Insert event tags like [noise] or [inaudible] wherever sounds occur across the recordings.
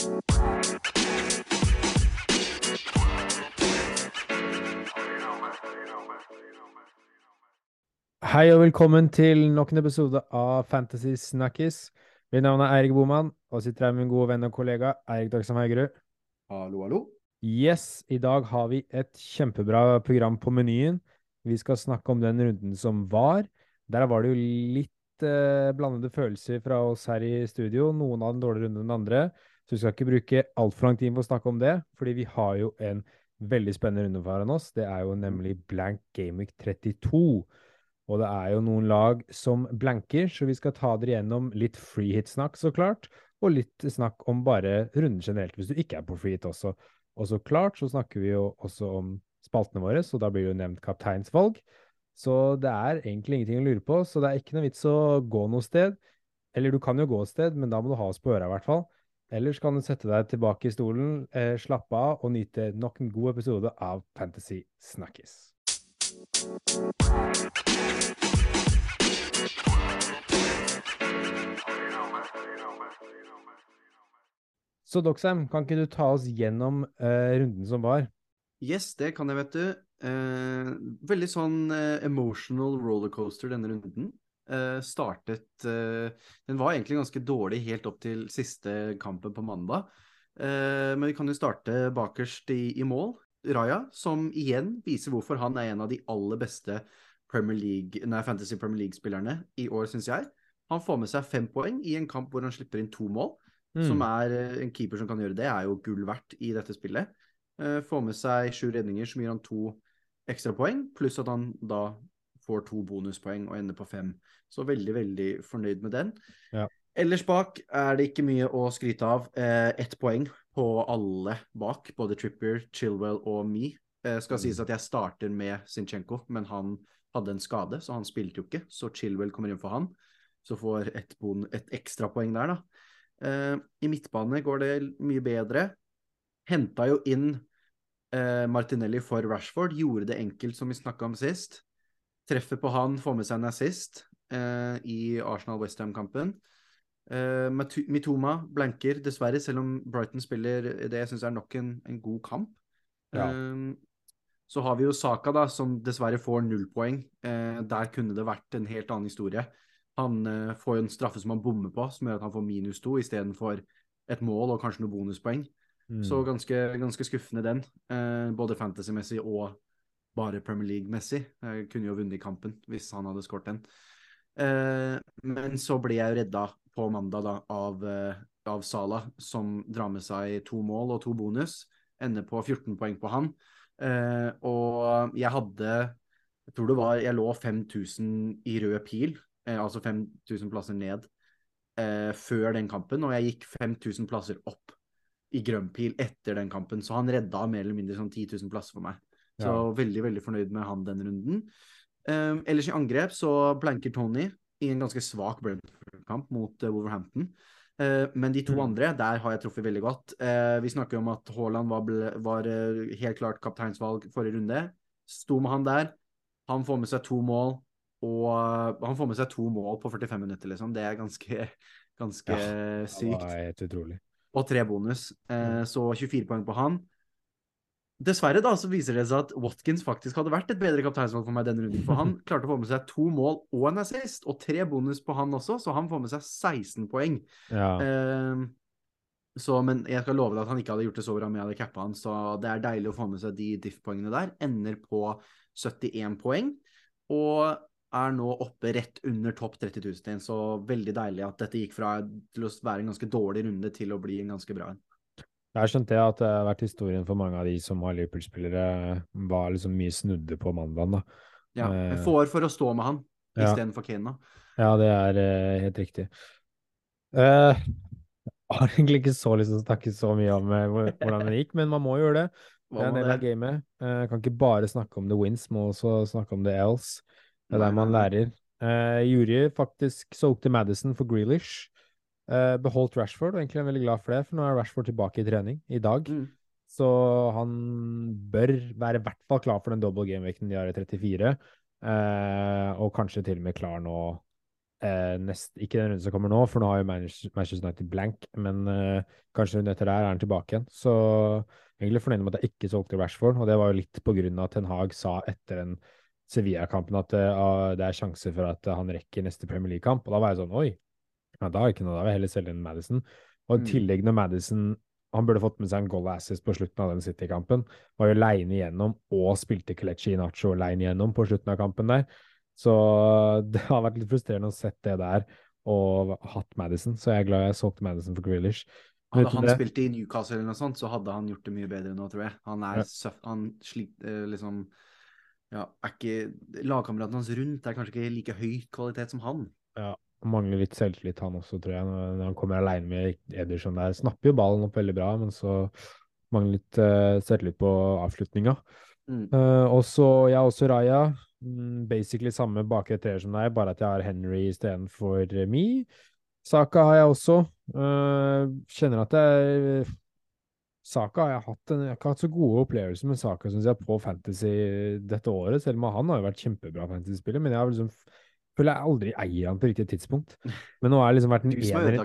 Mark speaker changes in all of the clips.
Speaker 1: Hei og velkommen til nok en episode av Fantasy Snakkis. Mitt navn er Eirik Boman, og sitter her med min gode venn og kollega Eirik Dagsam Haugerud.
Speaker 2: Hallo, hallo.
Speaker 1: Yes, i dag har vi et kjempebra program på menyen. Vi skal snakke om den runden som var. Der var det jo litt eh, blandede følelser fra oss her i studio. Noen av den dårligere runden enn andre. Så vi skal ikke bruke altfor lang tid på å snakke om det, fordi vi har jo en veldig spennende runde foran oss. Det er jo nemlig Blank Gameweek 32. Og det er jo noen lag som blanker, så vi skal ta dere gjennom litt freehit-snakk, så klart. Og litt snakk om bare runden generelt, hvis du ikke er på freehit også. Og så klart så snakker vi jo også om spaltene våre, så da blir det jo nevnt kapteinsvalg. Så det er egentlig ingenting å lure på, så det er ikke noe vits å gå noe sted. Eller du kan jo gå et sted, men da må du ha oss på øra i hvert fall. Ellers kan du sette deg tilbake i stolen, eh, slappe av og nyte nok en god episode av Fantasy Snakkis. Så Doxham, kan ikke du ta oss gjennom eh, runden som var?
Speaker 2: Yes, det kan jeg, vet du. Eh, veldig sånn eh, emotional rollercoaster denne runden. Eh, startet eh, Den var egentlig ganske dårlig helt opp til siste kampen på mandag. Eh, men vi kan jo starte bakerst i, i mål. Raja, som igjen viser hvorfor han er en av de aller beste Premier League, nei, Fantasy Premier League-spillerne i år, syns jeg. Han får med seg fem poeng i en kamp hvor han slipper inn to mål.
Speaker 1: Mm.
Speaker 2: Som er en keeper som kan gjøre det, er jo gull verdt i dette spillet. Får med seg sju redninger, som gir han to ekstrapoeng, pluss at han da får to bonuspoeng og ender på fem. Så veldig, veldig fornøyd med den.
Speaker 1: Ja.
Speaker 2: Ellers bak er det ikke mye å skryte av. Eh, Ett poeng på alle bak, både Trippier, Chilwell og Me. Eh, skal sies at jeg starter med Sinchenko, men han hadde en skade, så han spilte jo ikke. Så Chilwell kommer inn for han. Så får et, bon et ekstrapoeng der, da. Eh, I midtbane går det mye bedre. Henta jo inn eh, Martinelli for Rashford, gjorde det enkelt som vi snakka om sist. Treffer på han, får med seg en assist eh, i Arsenal-Westham-kampen. Eh, Mitoma blanker, dessverre, selv om Brighton spiller det jeg syns er nok en, en, god kamp.
Speaker 1: Ja.
Speaker 2: Eh, så har vi jo Saka, da, som dessverre får null poeng. Uh, der kunne det vært en helt annen historie. Han får jo en straffe som han bommer på, som gjør at han får minus to istedenfor et mål og kanskje noen bonuspoeng.
Speaker 1: Mm.
Speaker 2: Så ganske, ganske, skuffende den, både fantasy-messig og bare Premier League-messig. Jeg kunne jo vunnet kampen hvis han hadde skåret den. men så ble jeg redda på mandag da, av, av Sala, som drar med seg to mål og to bonus. Ender på 14 poeng på han. Eh, og jeg hadde Jeg tror det var Jeg lå 5000 i rød pil, eh, altså 5000 plasser ned, eh, før den kampen. Og jeg gikk 5000 plasser opp i grønn pil etter den kampen. Så han redda mer eller mindre sånn 10 000 plasser for meg. Så
Speaker 1: Ja.
Speaker 2: veldig, veldig fornøyd med han den runden. Um, ellers i angrep så blanker Tony i en ganske svak Brentford-kamp mot uh, Wolverhampton. Uh, men de to
Speaker 1: Mm.
Speaker 2: andre, der har jeg truffet veldig godt. Uh, vi snakker om at Haaland var, var helt klart kapteinsvalg forrige runde. Sto med han der. Han får med seg to mål, og han får med seg to mål på 45 minutter, liksom. Det er ganske, ganske
Speaker 1: Det
Speaker 2: sykt. Og tre bonus. så 24 poeng på han. Dessverre da, så viser det seg at Watkins faktisk hadde vært et bedre kapteinsvalg for meg denne runden. For han klarte å få med seg to mål og en assist, og tre bonus på han også, så han får med seg 16 poeng.
Speaker 1: Ja.
Speaker 2: Eh, så, men jeg skal love deg at han ikke hadde gjort det så bra om jeg hadde cappa han, så det er deilig å få med seg de diff-poengene der. Ender på 71 poeng, og er nå oppe rett under topp 30 000 igjen. Så veldig deilig at dette gikk fra til å være en ganske dårlig runde til å bli en ganske bra en.
Speaker 1: Der skjønte jeg at det har vært historien for mange av de som har Liverpool-spillere, var liksom mye snudde på mandagen, da.
Speaker 2: Ja,
Speaker 1: Eh,
Speaker 2: jeg får for å stå med han
Speaker 1: ja.
Speaker 2: istedenfor Kane.
Speaker 1: Ja, det er eh, helt riktig. Uh, jeg [laughs] har egentlig ikke så lyst til å snakke så mye om eh, hvordan det gikk, men man må gjøre det. Det er en del av gamet. Uh, kan ikke bare snakke om the wins, må også snakke om the else. Det er der man lærer. Uh, Jury faktisk solgte Madison for Grealish. Eh, beholdt Rashford, og egentlig er jeg veldig glad for det, for nå er Rashford tilbake i trening i dag.
Speaker 2: Mm.
Speaker 1: Så han bør være i hvert fall klar for den double game-vekten de har i 34. Eh, og kanskje til og med klar nå eh, nest, ikke den runden som kommer nå, for nå har jo Manchester United blank, men eh, kanskje runden etter der er han tilbake igjen. Så egentlig fornøyd med at jeg ikke solgte Rashford, og det var jo litt på grunn av at Ten Hag sa etter den Sevilla-kampen at eh, ah, det er sjanse for at han rekker neste Premier League-kamp, og da var jeg sånn oi, ja, da ikke noe, da vil jeg heller selge inn Madison. Og i
Speaker 2: Mm.
Speaker 1: tillegg når Madison han burde fått med seg en goal assist på slutten av den City-kampen. Var jo leine igjennom og spilte Kelechi Inacho leine igjennom på slutten av kampen der. Så [laughs] det har vært litt frustrerende å sett det der og hatt Madison, så jeg er glad jeg solgte Madison for Grealish.
Speaker 2: Hadde han spilt i Newcastle eller noe sånt, så hadde han gjort det mye bedre nå, tror jeg. Han er
Speaker 1: Ja.
Speaker 2: søff... Han sliter liksom Ja, er ikke Lagkameraten hans rundt er kanskje ikke like høy kvalitet som han.
Speaker 1: Ja, han mangler litt selvtillit, han også, tror jeg, når han kommer aleine med Ederson der. Snapper jo ballen opp veldig bra, men så mangler litt uh, selvtillit på avslutninga.
Speaker 2: Mm.
Speaker 1: Uh, og så jeg har også Raja. Mm, basically samme bakre treer som deg, bare at jeg har Henry istedenfor uh, Me. Saka har jeg også. Uh, kjenner at jeg Saka har jeg hatt en, Jeg har ikke hatt så gode opplevelser med Saka synes jeg, på Fantasy dette året, selv om han har jo vært kjempebra Fantasy-spiller. Men jeg har liksom føler jeg aldri eier han på riktig tidspunkt. Men nå har jeg liksom vært en ener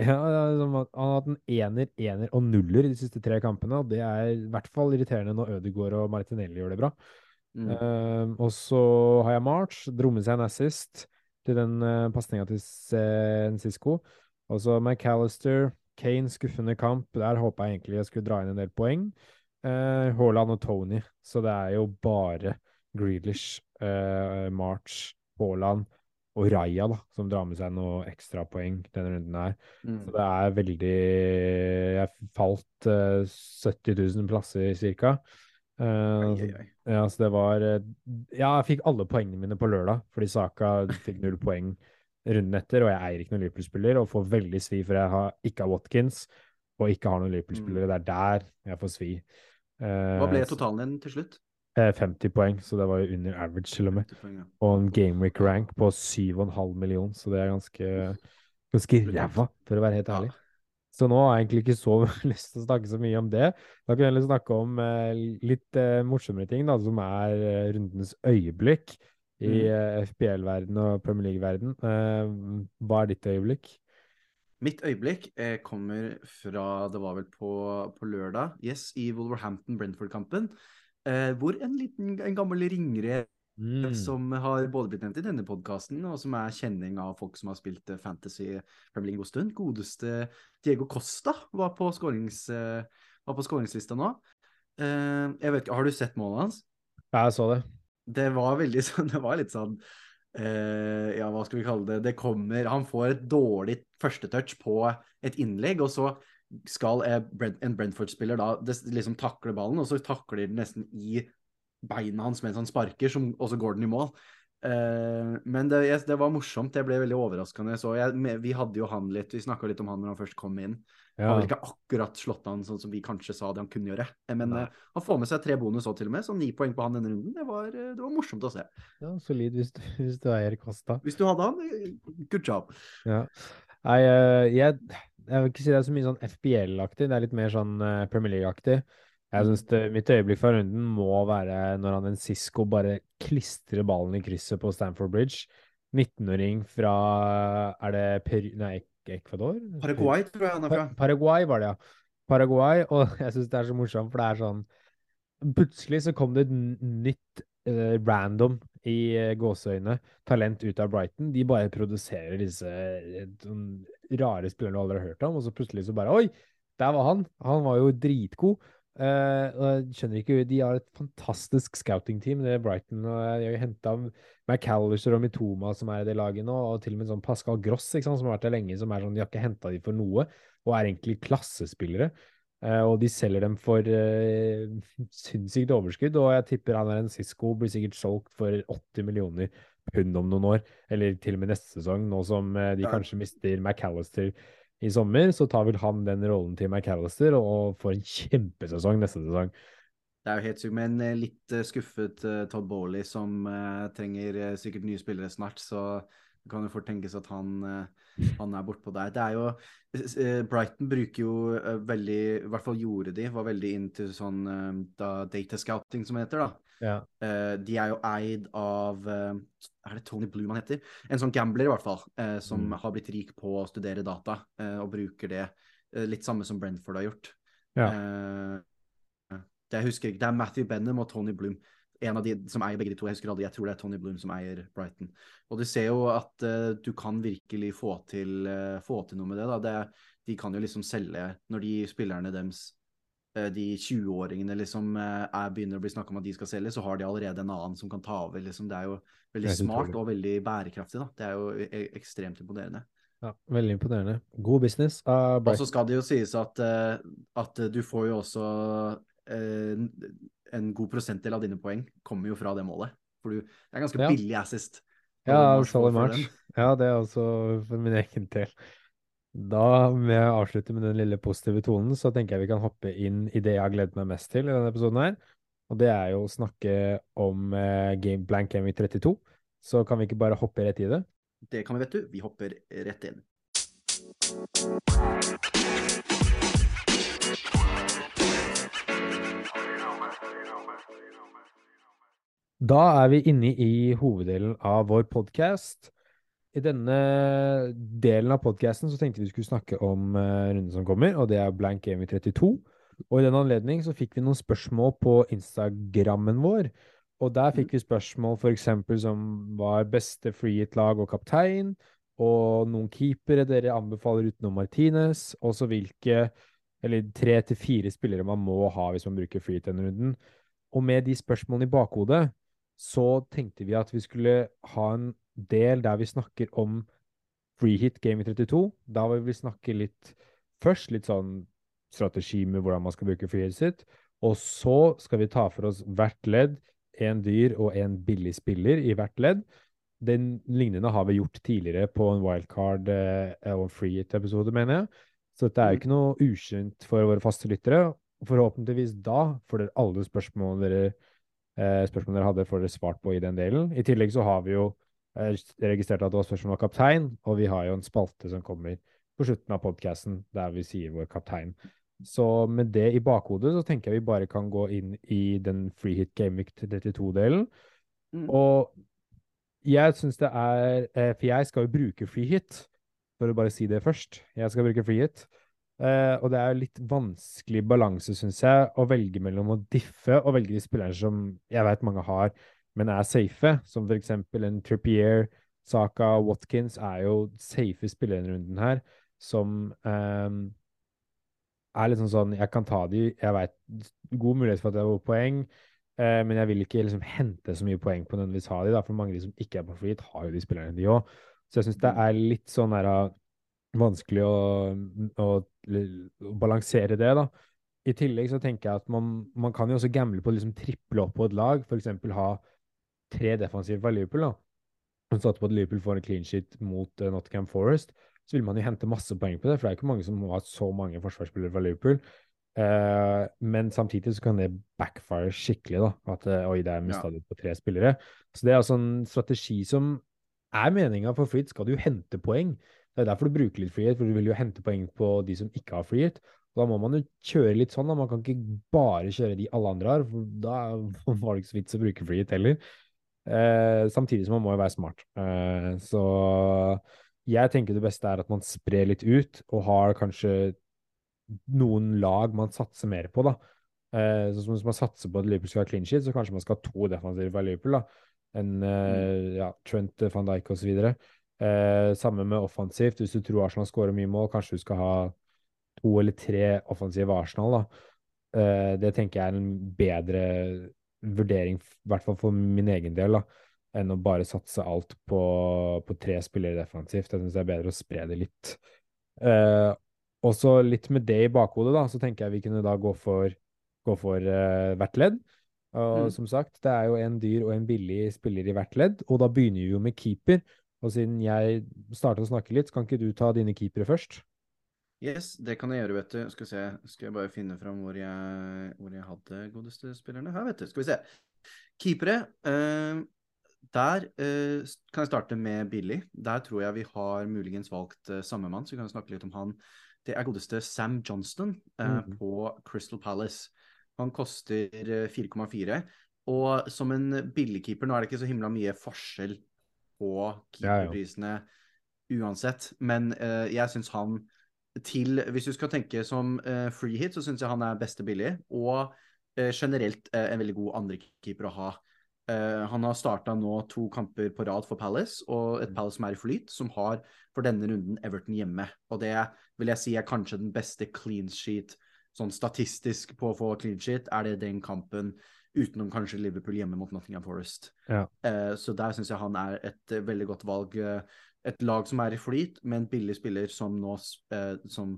Speaker 1: ja, er han har hatt en ener, ener og nuller de siste tre kampene, og det er i hvert fall irriterende når Ødegaard og Martinelli gjør det bra.
Speaker 2: Mm.
Speaker 1: Uh, og så har jeg March, drommet seg en assist til den uh, pasninga til Cisco. Og så McAllister, Kane, skuffende kamp. Der håpa jeg egentlig jeg skulle dra inn en del poeng. Uh, Haaland og Tony, så det er jo bare Grealish, uh, March, Haaland og Raja da, som drar med seg noe ekstrapoeng denne runden her.
Speaker 2: Mm.
Speaker 1: Så det er veldig Jeg falt uh, 70 000 plasser cirka. Uh,
Speaker 2: ai.
Speaker 1: ja, så det var uh, Ja, jeg fikk alle poengene mine på lørdag, fordi Saka fikk null [laughs] poeng runden etter, og jeg eier ikke noen Liverpool-spiller, og får veldig svi for jeg har, ikke har Watkins, og ikke har noen Liverpool-spillere. Det er der jeg får svi. Eh,
Speaker 2: Hva ble totalen din til slutt?
Speaker 1: Eh, 50 poeng, så det var jo under average, til og med.
Speaker 2: poeng, ja.
Speaker 1: Og en gameweek rank på 7,5 million, så det er ganske, ganske ræva, for å være helt
Speaker 2: Ja.
Speaker 1: ærlig. Så nå har jeg egentlig ikke så [laughs] lyst til å snakke så mye om det. Da kan vi heller snakke om eh, litt eh, morsommere ting, da, som er eh, rundens øyeblikk i
Speaker 2: Mm.
Speaker 1: eh, FBL-verden og Premier League-verden. Eh, hva er ditt øyeblikk?
Speaker 2: Mitt øyeblikk eh, kommer fra Det var vel på, på lørdag, yes, i Wolverhampton-Brentford-kampen. Eh, hvor en liten, en gammel ringre
Speaker 1: Mm.
Speaker 2: som har både blitt nevnt i denne podkasten, og som er kjenning av folk som har spilt eh, Fantasy Premier League en god stund. Godeste Diego Costa var på, skårings, eh, var på skåringslista nå. Eh, jeg vet ikke, Har du sett målet hans?
Speaker 1: Ja, jeg så det.
Speaker 2: Det var veldig [laughs] sånn Det var litt sånn eh, Ja, hva skal vi kalle det? Det kommer Han får et dårlig førstetouch på et innlegg, og så skal en Brentford-spiller da liksom takle ballen, og så takler den nesten i beina hans mens han sparker, som, og så går den i mål. Uh, men det, det var morsomt. Det ble veldig overraskende. Så jeg, vi hadde jo han litt, vi snakka litt om han når han først kom inn. Han
Speaker 1: Ja.
Speaker 2: har vel ikke akkurat slått an sånn som vi kanskje sa det han kunne gjøre. Eh, Men eh, han får med seg tre bonus òg, til og med, så ni poeng på han denne runden. Det var, det var morsomt å se.
Speaker 1: ja, solid hvis du, hvis du eier Kosta.
Speaker 2: Hvis du hadde han, good job.
Speaker 1: Ja. Nei, uh, jeg, jeg vil ikke si det er så mye sånn FBL-aktig, det er litt mer sånn eh, Premier League-aktig. Jeg
Speaker 2: Mm.
Speaker 1: synes det, Mitt øyeblikk fra runden må være når han en Cisco bare klistrer ballen i krysset på Stamford Bridge. 19-åring fra Er det Peru... Nei, Ecuador?
Speaker 2: Paraguay tror jeg han er fra.
Speaker 1: Paraguay var det, ja. Paraguay, [laughs] og jeg syns det er så morsomt, for det er sånn Plutselig så kom det et nytt uh, random i uh, gåseøyne talent ut av Brighton. De bare produserer disse sånn rare spilleren du aldri har hørt om, og så plutselig så bare Oi, der var han! Han var jo dritgod. Uh, skjønner ikke, De har et fantastisk scouting-team, det er Brighton. og De har henta McAllister og Mitoma, som er i det laget nå, og til og med sånn Pascal Gross, sant, som har vært der lenge, som er sånn De har ikke henta dem for noe, og er egentlig klassespillere. Uh, og de selger dem for uh, sinnssykt overskudd, og jeg tipper han er en Cisco blir sikkert solgt for 80 millioner pund om noen år, eller til og med neste sesong, nå som eh, de kanskje mister McAllister i sommer, så tar vel han den rollen til McAllister og får en kjempesesong neste sesong.
Speaker 2: Det er jo helt sykt, men eh, litt eh, skuffet Todd Bowley, som trenger sikkert nye spillere snart. Så Det kan jo fort tenkes at han, eh, han er bortpå der. Det er jo eh, Brighton bruker jo eh, veldig I hvert fall gjorde de, var veldig into sånn da, data scouting, som det heter. da.
Speaker 1: Ja.
Speaker 2: De er jo eid av Er det Tony Bloom han heter? En sånn gambler, i hvert fall, som
Speaker 1: Mm.
Speaker 2: har blitt rik på å studere data, og bruker det litt samme som Brentford har gjort.
Speaker 1: Ja.
Speaker 2: Det jeg husker ikke, det er Matthew Benham og Tony Bloom. En av de som eier begge de to. Jeg husker aldri, jeg tror det er Tony Bloom som eier Brighton. Og du ser jo at uh, du kan virkelig få til, uh, få til noe med det. Det, de kan jo liksom selge Når de spillerne deres, uh, de 20-åringene liksom er, begynner å bli snakka om at de skal selge, så har de allerede en annen som kan ta over. liksom. Det er jo veldig
Speaker 1: er
Speaker 2: smart og veldig bærekraftig. da. Det er jo e ekstremt imponerende.
Speaker 1: ja. Veldig imponerende. God business
Speaker 2: Og så skal det jo sies at, at du får jo også en god prosentdel av dine poeng kommer jo fra det målet. For du, det er ganske
Speaker 1: Ja.
Speaker 2: billig assist.
Speaker 1: Ja,
Speaker 2: Solid den.
Speaker 1: Ja, det er også for min egen del. Da, må jeg avslutte med den lille positive tonen, så tenker jeg vi kan hoppe inn i det jeg har gledet meg mest til i denne episoden her. Og det er jo å snakke om eh, game, Blank Gaming 32. Så kan vi ikke bare hoppe rett i det?
Speaker 2: Det kan vi, vet du. Vi hopper rett inn.
Speaker 1: Da er vi inne i hoveddelen av vår podkast. I denne delen av podkasten tenkte vi skulle snakke om uh, runden som kommer, og det er Blank Gaming 32. Og i den anledning så fikk vi noen spørsmål på Instagrammen vår. Og der fikk vi spørsmål f.eks. som var beste freehit-lag og kaptein, og noen keepere dere anbefaler utenom Martinez, og så hvilke eller tre til fire spillere man må ha hvis man bruker freehit denne runden. Og med de spørsmålene i bakhodet så tenkte vi at vi skulle ha en del der vi snakker om freehit game i 32. Da vil vi snakke litt først litt sånn strategi med hvordan man skal bruke freehit sitt. Og så skal vi ta for oss hvert ledd, en dyr og en billig spiller i hvert ledd. Den lignende har vi gjort tidligere på en wildcard eh, og freehit-episode, mener jeg. Så dette er jo ikke noe ukjent for våre faste lyttere. Forhåpentligvis da får dere alle spørsmål dere, spørsmål dere hadde, får dere svart på i den delen. I tillegg så har vi jo eh, registrert at det var spørsmål om kaptein, og vi har jo en spalte som kommer på slutten av podkasten der vi sier vår kaptein. Så med det i bakhodet så tenker jeg vi bare kan gå inn i den freehit gameweek 32-delen.
Speaker 2: Mm.
Speaker 1: Og jeg syns det er eh, For jeg skal jo bruke freehit, for å bare si det først. Jeg skal bruke freehit. Eh, og det er jo litt vanskelig balanse, syns jeg, å velge mellom å diffe og velge de spillerne som jeg vet mange har, men er safe, som eksempel en Trippier, Saka, Watkins er jo safe spillere i denne runden her, som um, er litt sånn sånn Jeg kan ta de, jeg vet god mulighet for at det er poeng, uh, men jeg vil ikke liksom hente så mye poeng på nødvendigvis ha de, da, for mange av de som ikke er på flyt, har jo de spillerne, de òg. Så jeg syns det er litt sånn der, vanskelig å, å, å balansere det, da. I tillegg så tenker jeg at man, man kan jo også gamble på å liksom triple opp på et lag, f.eks. ha tre defensive fra Liverpool. da. Man satte på at Liverpool får en clean sheet mot uh, Nottingham Forest, så vil man jo hente masse poeng på det, for det er ikke mange som har så mange forsvarsspillere fra Liverpool. Uh, men samtidig så kan det backfire skikkelig, da. At uh, oi, det er mista
Speaker 2: Ja.
Speaker 1: på tre spillere. Så det er altså en strategi som er meninga for Fritz skal du hente poeng. Det er derfor du bruker litt frihet, for du vil jo hente poeng på de som ikke har frihet. Og da må man jo kjøre litt sånn, da. Man kan ikke bare kjøre de alle andre har, for da [laughs] var det ikke så vits å bruke frihet heller. Eh, samtidig som man må jo være smart. Eh, så jeg tenker det beste er at man sprer litt ut, og har kanskje noen lag man satser mer på, da. Eh, sånn som hvis man satser på at Liverpool skal ha clean sheet, så kanskje man skal ha to defensive fra Liverpool, da. En eh, ja, Trent, van Dijk osv. Eh, samme med offensivt. Hvis du tror Arsenal skårer mye mål, kanskje du skal ha to eller tre offensive Arsenal, da. Eh, det tenker jeg er en bedre vurdering, i hvert fall for min egen del, da, enn å bare satse alt på, på tre spillere defensivt. Jeg syns det er bedre å spre det litt. Eh, også litt med det i bakhodet, da, så tenker jeg vi kunne da gå for, gå for eh, hvert ledd. Og
Speaker 2: Mm.
Speaker 1: som sagt, det er jo en dyr og en billig spiller i hvert ledd, og da begynner vi jo med keeper. Og siden jeg startet å snakke litt, kan ikke du ta dine keepere først?
Speaker 2: Yes, det kan jeg gjøre, vet du. Skal vi se, skal jeg bare finne fram hvor jeg, hvor jeg hadde godeste spillerne. Her, vet du. Skal vi se. Keepere. Uh, Der uh, kan jeg starte med Billy. Der tror jeg vi har muligens valgt uh, samme mann, så vi kan snakke litt om han. Det er godeste Sam Johnston mm
Speaker 1: -hmm.
Speaker 2: på Crystal Palace. Han koster eh, 4,4. Og som en billigkeeper, nå er det ikke så himla mye forskjell på
Speaker 1: Ja, ja.
Speaker 2: keeperprisene uansett, men uh, jeg syns han til Hvis du skal tenke som uh, free hit, så syns jeg han er beste billig, og uh, generelt en veldig god andrekeeper å ha. Han har starta nå to kamper på rad for Palace, og et Palace som er i flyt, som har for denne runden Everton hjemme. Og det vil jeg si er kanskje den beste clean sheet, sånn statistisk på å få clean sheet, er det den kampen utenom kanskje Liverpool hjemme mot Nottingham Forest.
Speaker 1: Ja.
Speaker 2: Eh, så der syns jeg han er et eh, veldig godt valg. eh, et lag som er i flyt, med en billig spiller som nå eh, som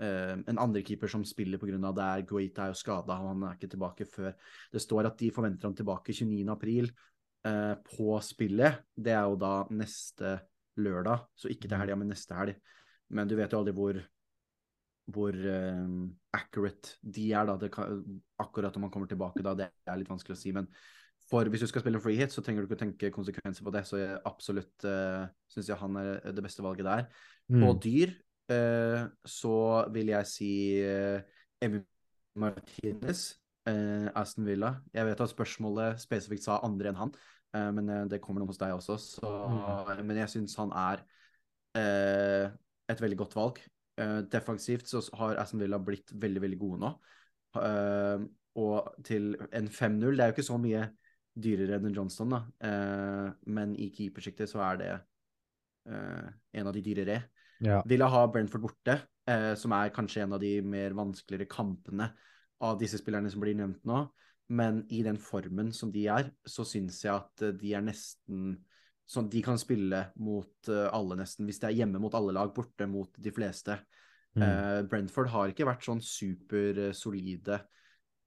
Speaker 2: eh, en andre keeper som spiller pga. det er Guaita er jo skada, han er ikke tilbake før Det står at de forventer ham tilbake 29. april eh, på spillet. Det er jo da neste lørdag, så ikke til helga, men neste helg. Men du vet jo aldri hvor hvor uh, accurate de er, da. Det kan, akkurat om man kommer tilbake da, det er litt vanskelig å si. Men for hvis du skal spille en free hit, så trenger du ikke å tenke konsekvenser på det. Så jeg absolutt uh, syns jeg han er det beste valget der. På
Speaker 1: Mm.
Speaker 2: dyr uh, så vil jeg si uh, Emi Martinez, uh, Aston Villa. Jeg vet at spørsmålet spesifikt sa andre enn han, eh, men eh, det kommer noe hos deg også. Så, Men jeg syns han er eh, et veldig godt valg. Eh, defensivt så har Aston Villa blitt veldig, veldig gode nå. Eh, og til en 5-0 Det er jo ikke så mye dyrere enn en Johnston, da. Eh, men i keepersjiktet så er det en av de dyrere.
Speaker 1: Ja.
Speaker 2: Villa har Brentford borte, som er kanskje en av de mer vanskeligere kampene av disse spillerne som blir nevnt nå. Men i den formen som de er, så syns jeg at de er nesten Sånn de kan spille mot eh, alle, nesten. Hvis det er hjemme mot alle lag, borte mot de fleste.
Speaker 1: Mm.
Speaker 2: Uh, Brentford har ikke vært sånn supersolide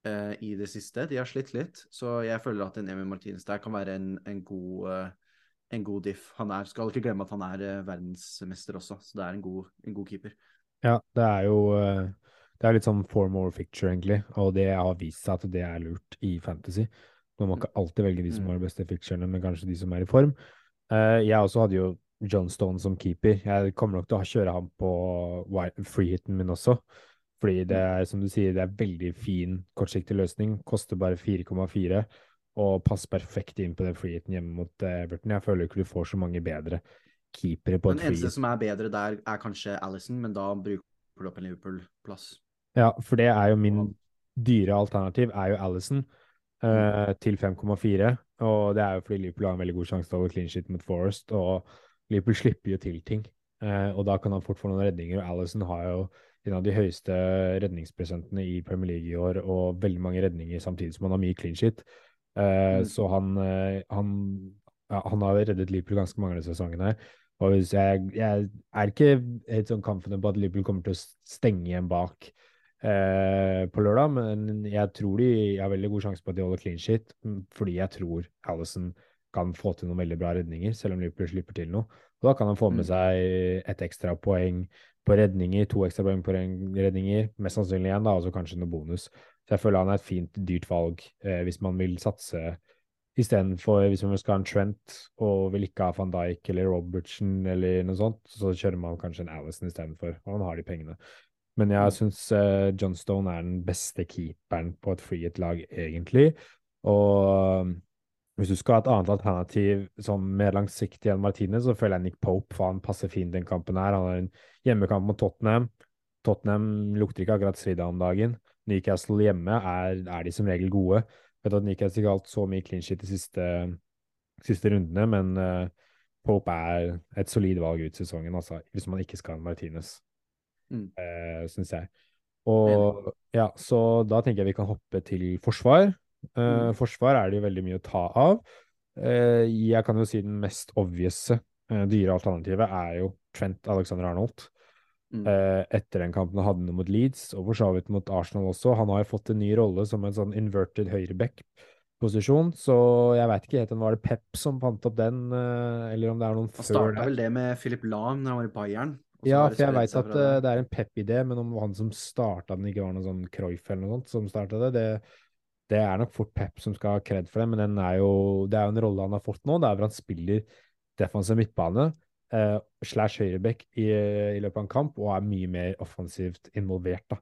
Speaker 2: uh, i det siste. De har slitt litt. Så jeg føler at en Emil Martinez der kan være en, en god uh, en god diff. Han er, skal ikke glemme at han er eh, verdensmester også, så det er en god, en god keeper.
Speaker 1: Ja, det er jo eh, Det er litt sånn form over picture, egentlig, og det har vist seg at det er lurt i fantasy. Man må ikke alltid velge de som
Speaker 2: Mm.
Speaker 1: har de beste picturene, men kanskje de som er i form. Eh, jeg også hadde jo John Stone som keeper. Jeg kommer nok til å kjøre ham på freehiten min også. Fordi det er, som du sier, det er veldig fin kortsiktig løsning. Koster bare 4,4 og passer perfekt inn på den freehiten hjemme mot eh, Everton. Jeg føler ikke du får så mange bedre keepere på
Speaker 2: Den
Speaker 1: et
Speaker 2: eneste som er bedre der, er kanskje Alison, men da bruker du opp en Liverpool-plass.
Speaker 1: Ja, for det er jo min dyre alternativ, er jo Allison eh, til 5,4. Og det er jo fordi Liverpool har en veldig god sjanse til å holde clean shit mot Forest, og Liverpool slipper jo til ting. Uh, og da kan han fort få noen redninger, og Alison har jo en av de høyeste redningsprosentene i Premier League i år, og veldig mange redninger samtidig som han har mye clean shit. Uh,
Speaker 2: Mm.
Speaker 1: Så han, eh, han, ja, han har reddet Liverpool ganske mange av disse sesongene. Og jeg, jeg er ikke helt sånn confident på at Liverpool kommer til å stenge igjen bak eh, på lørdag, men jeg tror de har veldig god sjanse på at de holder clean shit, mm, fordi jeg tror Allison kan få til noen veldig bra redninger, selv om Liverpool slipper til noe. Og da kan han få med
Speaker 2: Mm.
Speaker 1: seg et ekstra poeng på redninger, to ekstra poeng på redninger, mest sannsynlig igjen, da, og så kanskje noe bonus. Så jeg føler han er et fint, dyrt valg eh, hvis man vil satse istedenfor hvis man skal ha en Trent og vil ikke ha van Dijk eller Robertson eller noe sånt, så kjører man kanskje en Allison istedenfor, og man har de pengene. Men jeg
Speaker 2: Mm.
Speaker 1: syns uh, Johnstone er den beste keeperen på et freehit-lag, egentlig. Og um, hvis du skal ha et annet alternativ sånn mer langsiktig enn Martinez, så føler jeg Nick Pope, for han passer fint den kampen her. Han har en hjemmekamp mot Tottenham. Tottenham lukter ikke akkurat svidd om dagen. Newcastle hjemme er, er de som regel gode. Jeg Vet at Newcastle ikke har hatt så mye clean shit de siste, siste rundene, men uh, Pope er et solid valg ut sesongen, altså, hvis man ikke skal ha Martinez,
Speaker 2: Mm.
Speaker 1: uh, syns jeg. Og ja, så da tenker jeg vi kan hoppe til forsvar. Eh,
Speaker 2: Mm.
Speaker 1: Forsvar er det jo veldig mye å ta av. Eh, jeg kan jo si den mest obvious dyre alternativet er jo Trent Alexander Arnold.
Speaker 2: Mm.
Speaker 1: Eh, etter den kampen han hadde mot Leeds, og for så vidt mot Arsenal også. Han har jo fått en ny rolle som en sånn inverted høyreback-posisjon, så jeg veit ikke helt om det var det Pep som fant opp den, eh, eller om det er noen
Speaker 2: Han
Speaker 1: før
Speaker 2: starta vel det med Philip Lahm da han var i Bayern.
Speaker 1: Ja, for jeg veit at
Speaker 2: fra
Speaker 1: eh,
Speaker 2: det.
Speaker 1: det er en Pep-idé, men om han som starta den, ikke var noe sånn Cruyff eller noe sånt som starta det, det Det er nok fort Pep som skal ha kred for det, men den er jo, det er jo en rolle han har fått nå, Det er hvor han spiller defensiv midtbane eh, slash høyreback i, i, løpet av en kamp, og er mye mer offensivt involvert. da.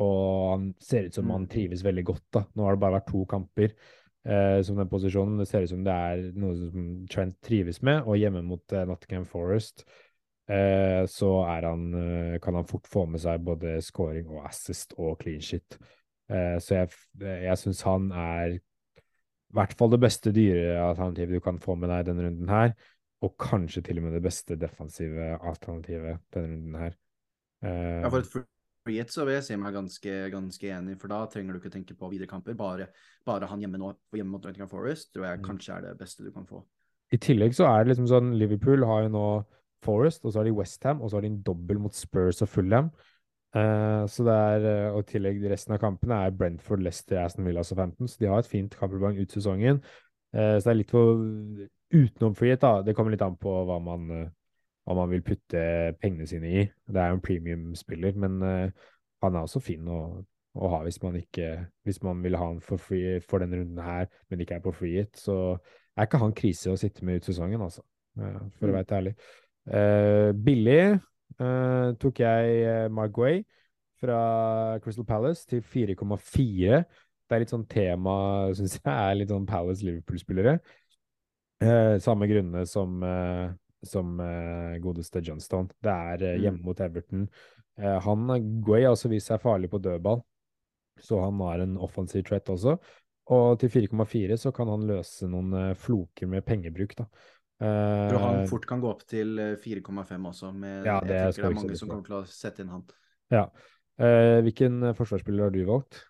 Speaker 1: Og han ser ut som mm. han trives veldig godt. da. Nå har det bare vært to kamper eh, som den posisjonen. Det ser ut som det er noe som Trent trives med, og hjemme mot eh, Nottingham Forest så han, eh, kan han fort få med seg både scoring og assist og clean shit. Eh, så jeg, jeg syns han er i hvert fall det beste dyrealternativet du kan få med deg denne runden her og kanskje til og med det beste defensive alternativet denne runden her.
Speaker 2: Ja, for et freehit så vil jeg si meg ganske, ganske enig, for da trenger du ikke tenke på videre kamper. Bare, bare han hjemme, nå, hjemme mot Nottingham Forest tror jeg mm. kanskje er det beste du kan få.
Speaker 1: I tillegg så er det liksom sånn Liverpool har jo nå Forest, og så har de Westham, og så har de en dobbel mot Spurs og Fulham. Uh, så det er, uh, og i tillegg resten av kampene er Brentford, Leicester, Aston Villa og 15, så de har et fint kampprogram ut sesongen. Uh, så det er litt for utenom frihet, da. Det kommer litt an på hva man, hva man vil putte pengene sine i. Det er jo en premium-spiller, men han er også fin å, å, ha hvis man ikke Hvis man vil ha han for free for denne runden her, men ikke er på free hit, så er ikke han krise å sitte med ut sesongen, altså. For mm. å være ærlig. Uh, billig tok jeg Mark Way fra Crystal Palace til 4,4. Det er litt sånn tema, [laughs] syns jeg, er litt sånn Palace-Liverpool-spillere. Eh, samme grunnene som, eh, som eh, godeste Johnstone. Det er eh, hjemme mm. mot Everton. Eh, han Guay har også vist seg farlig på dødball, så han har en offensiv threat også. Og til 4,4 så kan han løse noen eh, floker med pengebruk, da.
Speaker 2: Tror han fort kan gå opp til 4,5 også. Med, ja, det jeg tenker det er mange som kommer til å sette inn han.
Speaker 1: Ja. hvilken forsvarsspiller har du valgt?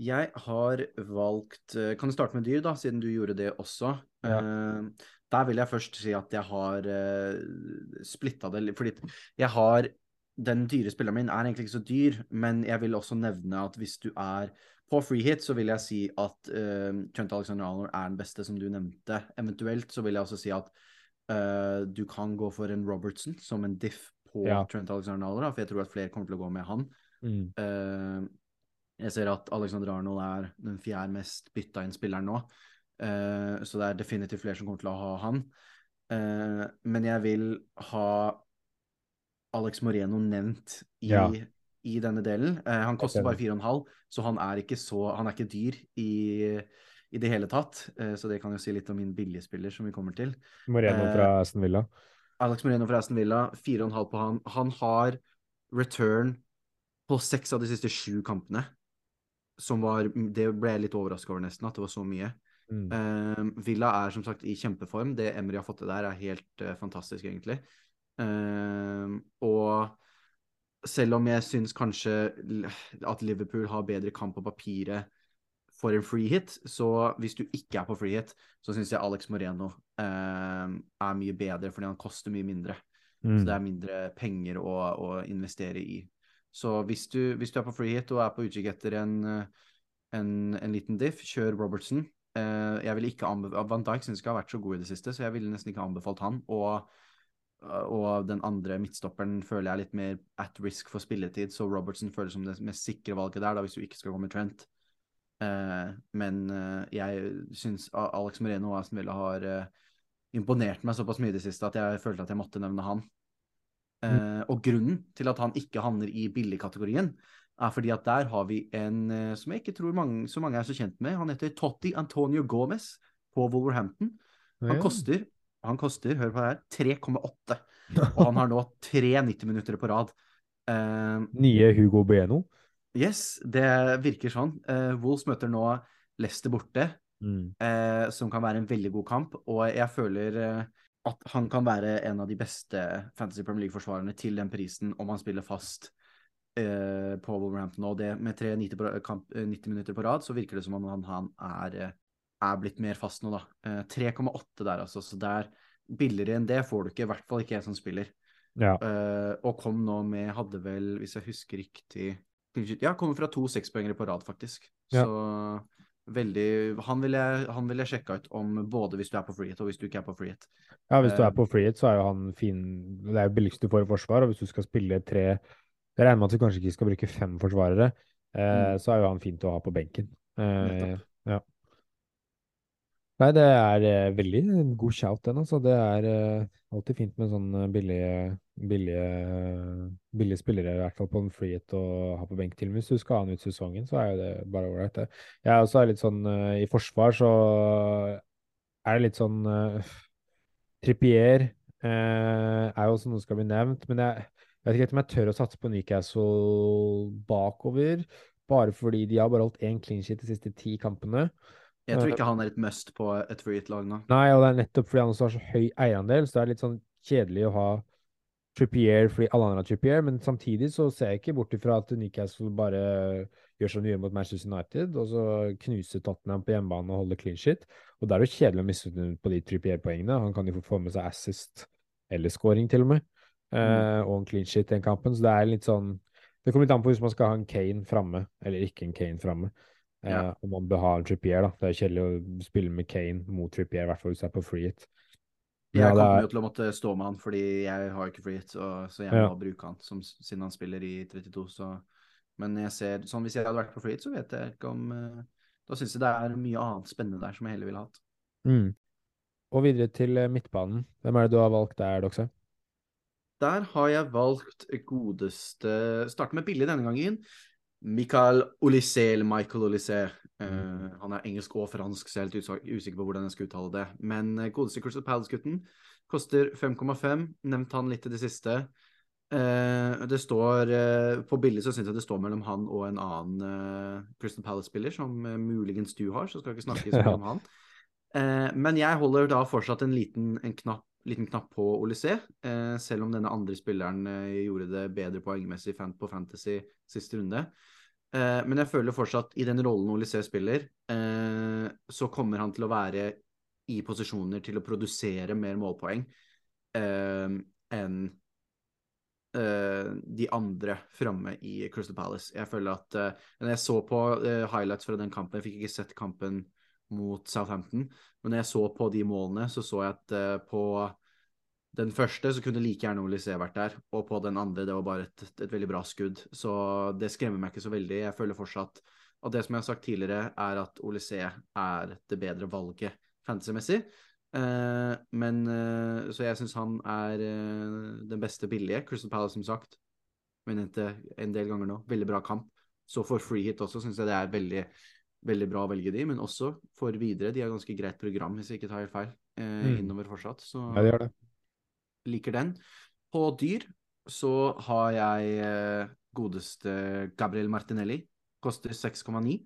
Speaker 2: Jeg har valgt eh, Kan du starte med dyr, da, siden du gjorde det også? Ja. Der vil jeg først si at jeg har uh, eh, splitta det litt. Fordi jeg har Den dyre spilleren min er egentlig ikke så dyr, men jeg vil også nevne at hvis du er på free hit, så vil jeg si at uh, Trent Alexander Arnold er den beste, som du nevnte. Eventuelt så vil jeg også si at uh, du kan gå for en Robertson som en diff på ja. Trent Alexander Arnold, for jeg tror at flere kommer til å gå med han. Mm. Uh, jeg ser at Alexander Arnold er den fjerde mest bytta inn spilleren nå. Så det er definitivt flere som kommer til å ha han. Men jeg vil ha Alex Moreno nevnt i, ja. I denne delen. Eh, han koster bare 4,5, så han er ikke så Han er ikke dyr i, i det hele tatt. så det kan jo si litt om min billigspiller, som vi kommer til.
Speaker 1: Moreno fra Aston Villa.
Speaker 2: Alex Moreno fra Aston Villa, 4,5 på han. Han har return på seks av de siste sju kampene som var Det ble jeg litt overraska over, nesten, at det var så mye. Mm. Uh, Villa er som sagt i kjempeform. Det Emry har fått til der, er helt uh, fantastisk, egentlig. Uh, og selv om jeg syns kanskje at Liverpool har bedre kamp på papiret for en free hit, så hvis du ikke er på free hit, så syns jeg Alex Moreno er mye bedre fordi han koster mye mindre. Mm. Så det er mindre penger å, å investere i. Så hvis du, hvis du er på free hit og er på utkikk etter en, en, en, liten diff, kjør Robertson. Eh, jeg vil ikke Van Dijk syns ikke har vært så god i det siste, så jeg ville nesten ikke anbefalt han. Og, og den andre midtstopperen føler jeg er litt mer at risk for spilletid, så Robertson føles som det mest sikre valget der, da, hvis du ikke skal gå med Trent. Eh, men eh, jeg syns Alex Moreno og Aston Villa har imponert meg såpass mye i det siste at jeg følte at jeg måtte nevne han. Mm. og grunnen til at han ikke havner i billigkategorien, er fordi at der har vi en uh, som jeg ikke tror mange, så mange er så kjent med. Han heter Totti Antonio Gomez på Wolverhampton. Han koster, han koster, hør på det her, 3,8. [laughs] Og han har nå tre 90 minutter på rad.
Speaker 1: Uh, Nye Hugo Bueno?
Speaker 2: Yes, det virker sånn. Wolves møter nå Leicester borte, mm. som kan være en veldig god kamp. Og jeg føler at han kan være en av de beste Fantasy Premier League-forsvarerne til den prisen om han spiller fast eh, på Wolverhampton. Og det med tre 90, på, kamp, 90, eh, minutter på rad, så virker det som om han, han er, eh, er, blitt mer fast nå, da. Eh, 3,8 der, altså. Så der billigere enn det får du ikke, i hvert fall ikke jeg som spiller. Ja. Uh, og kom nå med, hadde vel, hvis jeg husker riktig Ja, kommer fra to sekspoengere på rad, faktisk. Ja. Så veldig Han vil jeg sjekka ut om både hvis du er på freehit og hvis du ikke er på freehit.
Speaker 1: Ja, hvis du er på eh, freehit, så er jo han fin Det er jo billigst du får i forsvar, og hvis du skal spille tre Jeg regner med at du kanskje ikke skal bruke fem forsvarere, uh, mm. så er jo han fint å ha på benken.
Speaker 2: Uh,
Speaker 1: ja. Nei, det er eh, veldig god shout, den. altså. Det er eh, alltid fint med sånne billige, billige, billige spillere, i hvert fall på en freehit å ha på benk til. Hvis du skal ha han ut sesongen, så er jo det bare ålreit, det. Jeg er litt sånn eh, I forsvar så er det litt sånn uh, Trippier eh, er jo også noe som skal bli nevnt, men jeg, jeg vet ikke om jeg tør å satse på Newcastle bakover, bare fordi de har bare holdt én clean sheet de siste ti kampene.
Speaker 2: Jeg tror ikke han er et must på et free hit-lag nå.
Speaker 1: Nei, og det er nettopp fordi han også har så høy eierandel, så det er litt sånn kjedelig å ha Trippier fordi alle andre har Trippier, men samtidig så ser jeg ikke bort ifra at Newcastle bare gjør som de gjør mot Manchester United, og så knuser Tottenham på hjemmebane og holder clean shit. Og da er det jo kjedelig å miste på de Trippier-poengene. Han kan jo få med seg assist eller scoring, til og med, eh, og en clean shit i den kampen, så det er litt sånn Det kommer litt an på hvis man skal ha en Kane framme, eller ikke en Kane framme. Eh,
Speaker 2: Ja.
Speaker 1: Om man bør ha en Trippier, da. Det er kjedelig å spille med Kane mot Trippier, i hvert fall hvis det er på free hit.
Speaker 2: Jeg
Speaker 1: Ja,
Speaker 2: kommer
Speaker 1: er-
Speaker 2: jo til å måtte stå med han, fordi jeg har ikke free hit, så, så jeg
Speaker 1: Ja.
Speaker 2: må bruke han som, siden han spiller i 32. Så. Men jeg ser, sånn hvis jeg hadde vært på free hit, så vet jeg ikke om eh, Da syns jeg det er mye annet spennende der som jeg heller ville hatt.
Speaker 1: Mm. Og videre til eh, midtbanen. Hvem er det du har valgt der, Doxe?
Speaker 2: Der har jeg valgt godeste Starte med billig denne gangen. Michael Olysée, eller Michael Olysée. Eh, han er engelsk og fransk, så jeg er litt usikker på hvordan jeg skal uttale det. Men eh, godeste Crystal Palace-gutten koster 5,5. Nevnt han litt i det siste. Uh, det står uh, På bildet så syns jeg det står mellom han og en annen Crystal Palace-spiller, som muligens du har, så skal jeg ikke snakke [laughs] så mye om han. Men jeg holder da fortsatt en liten, en knapp, liten knapp på Olysée, selv om denne andre spilleren gjorde det bedre poengmessig fan på Fantasy siste runde. Eh, men jeg føler fortsatt i den rollen Olysée spiller, eh, så kommer han til å være i posisjoner til å produsere mer målpoeng eh, enn eh, de andre framme i Crystal Palace. Jeg føler at eh, Når jeg så på eh, highlights fra den kampen, jeg fikk ikke sett kampen mot Southampton, men når jeg så på de målene, så så jeg at på den første så kunne like gjerne Olysée vært der, og på den andre det var bare et, et veldig bra skudd. Så det skremmer meg ikke så veldig. Jeg føler fortsatt at det som jeg har sagt tidligere, er at Olysée er det bedre valget fantasy-messig. Eh, men eh, Så jeg syns han er eh, den beste billige. Crystal Palace, som sagt. vunnet en del ganger nå. Veldig bra kamp. Så for free hit også syns jeg det er veldig, veldig bra å velge de, men også for videre. De har ganske greit program, hvis jeg ikke tar helt feil, eh,
Speaker 1: Mm.
Speaker 2: innover fortsatt. Så
Speaker 1: Ja, de gjør det.
Speaker 2: Liker den. På dyr så har jeg eh, godeste Gabriel Martinelli. Koster 6,9.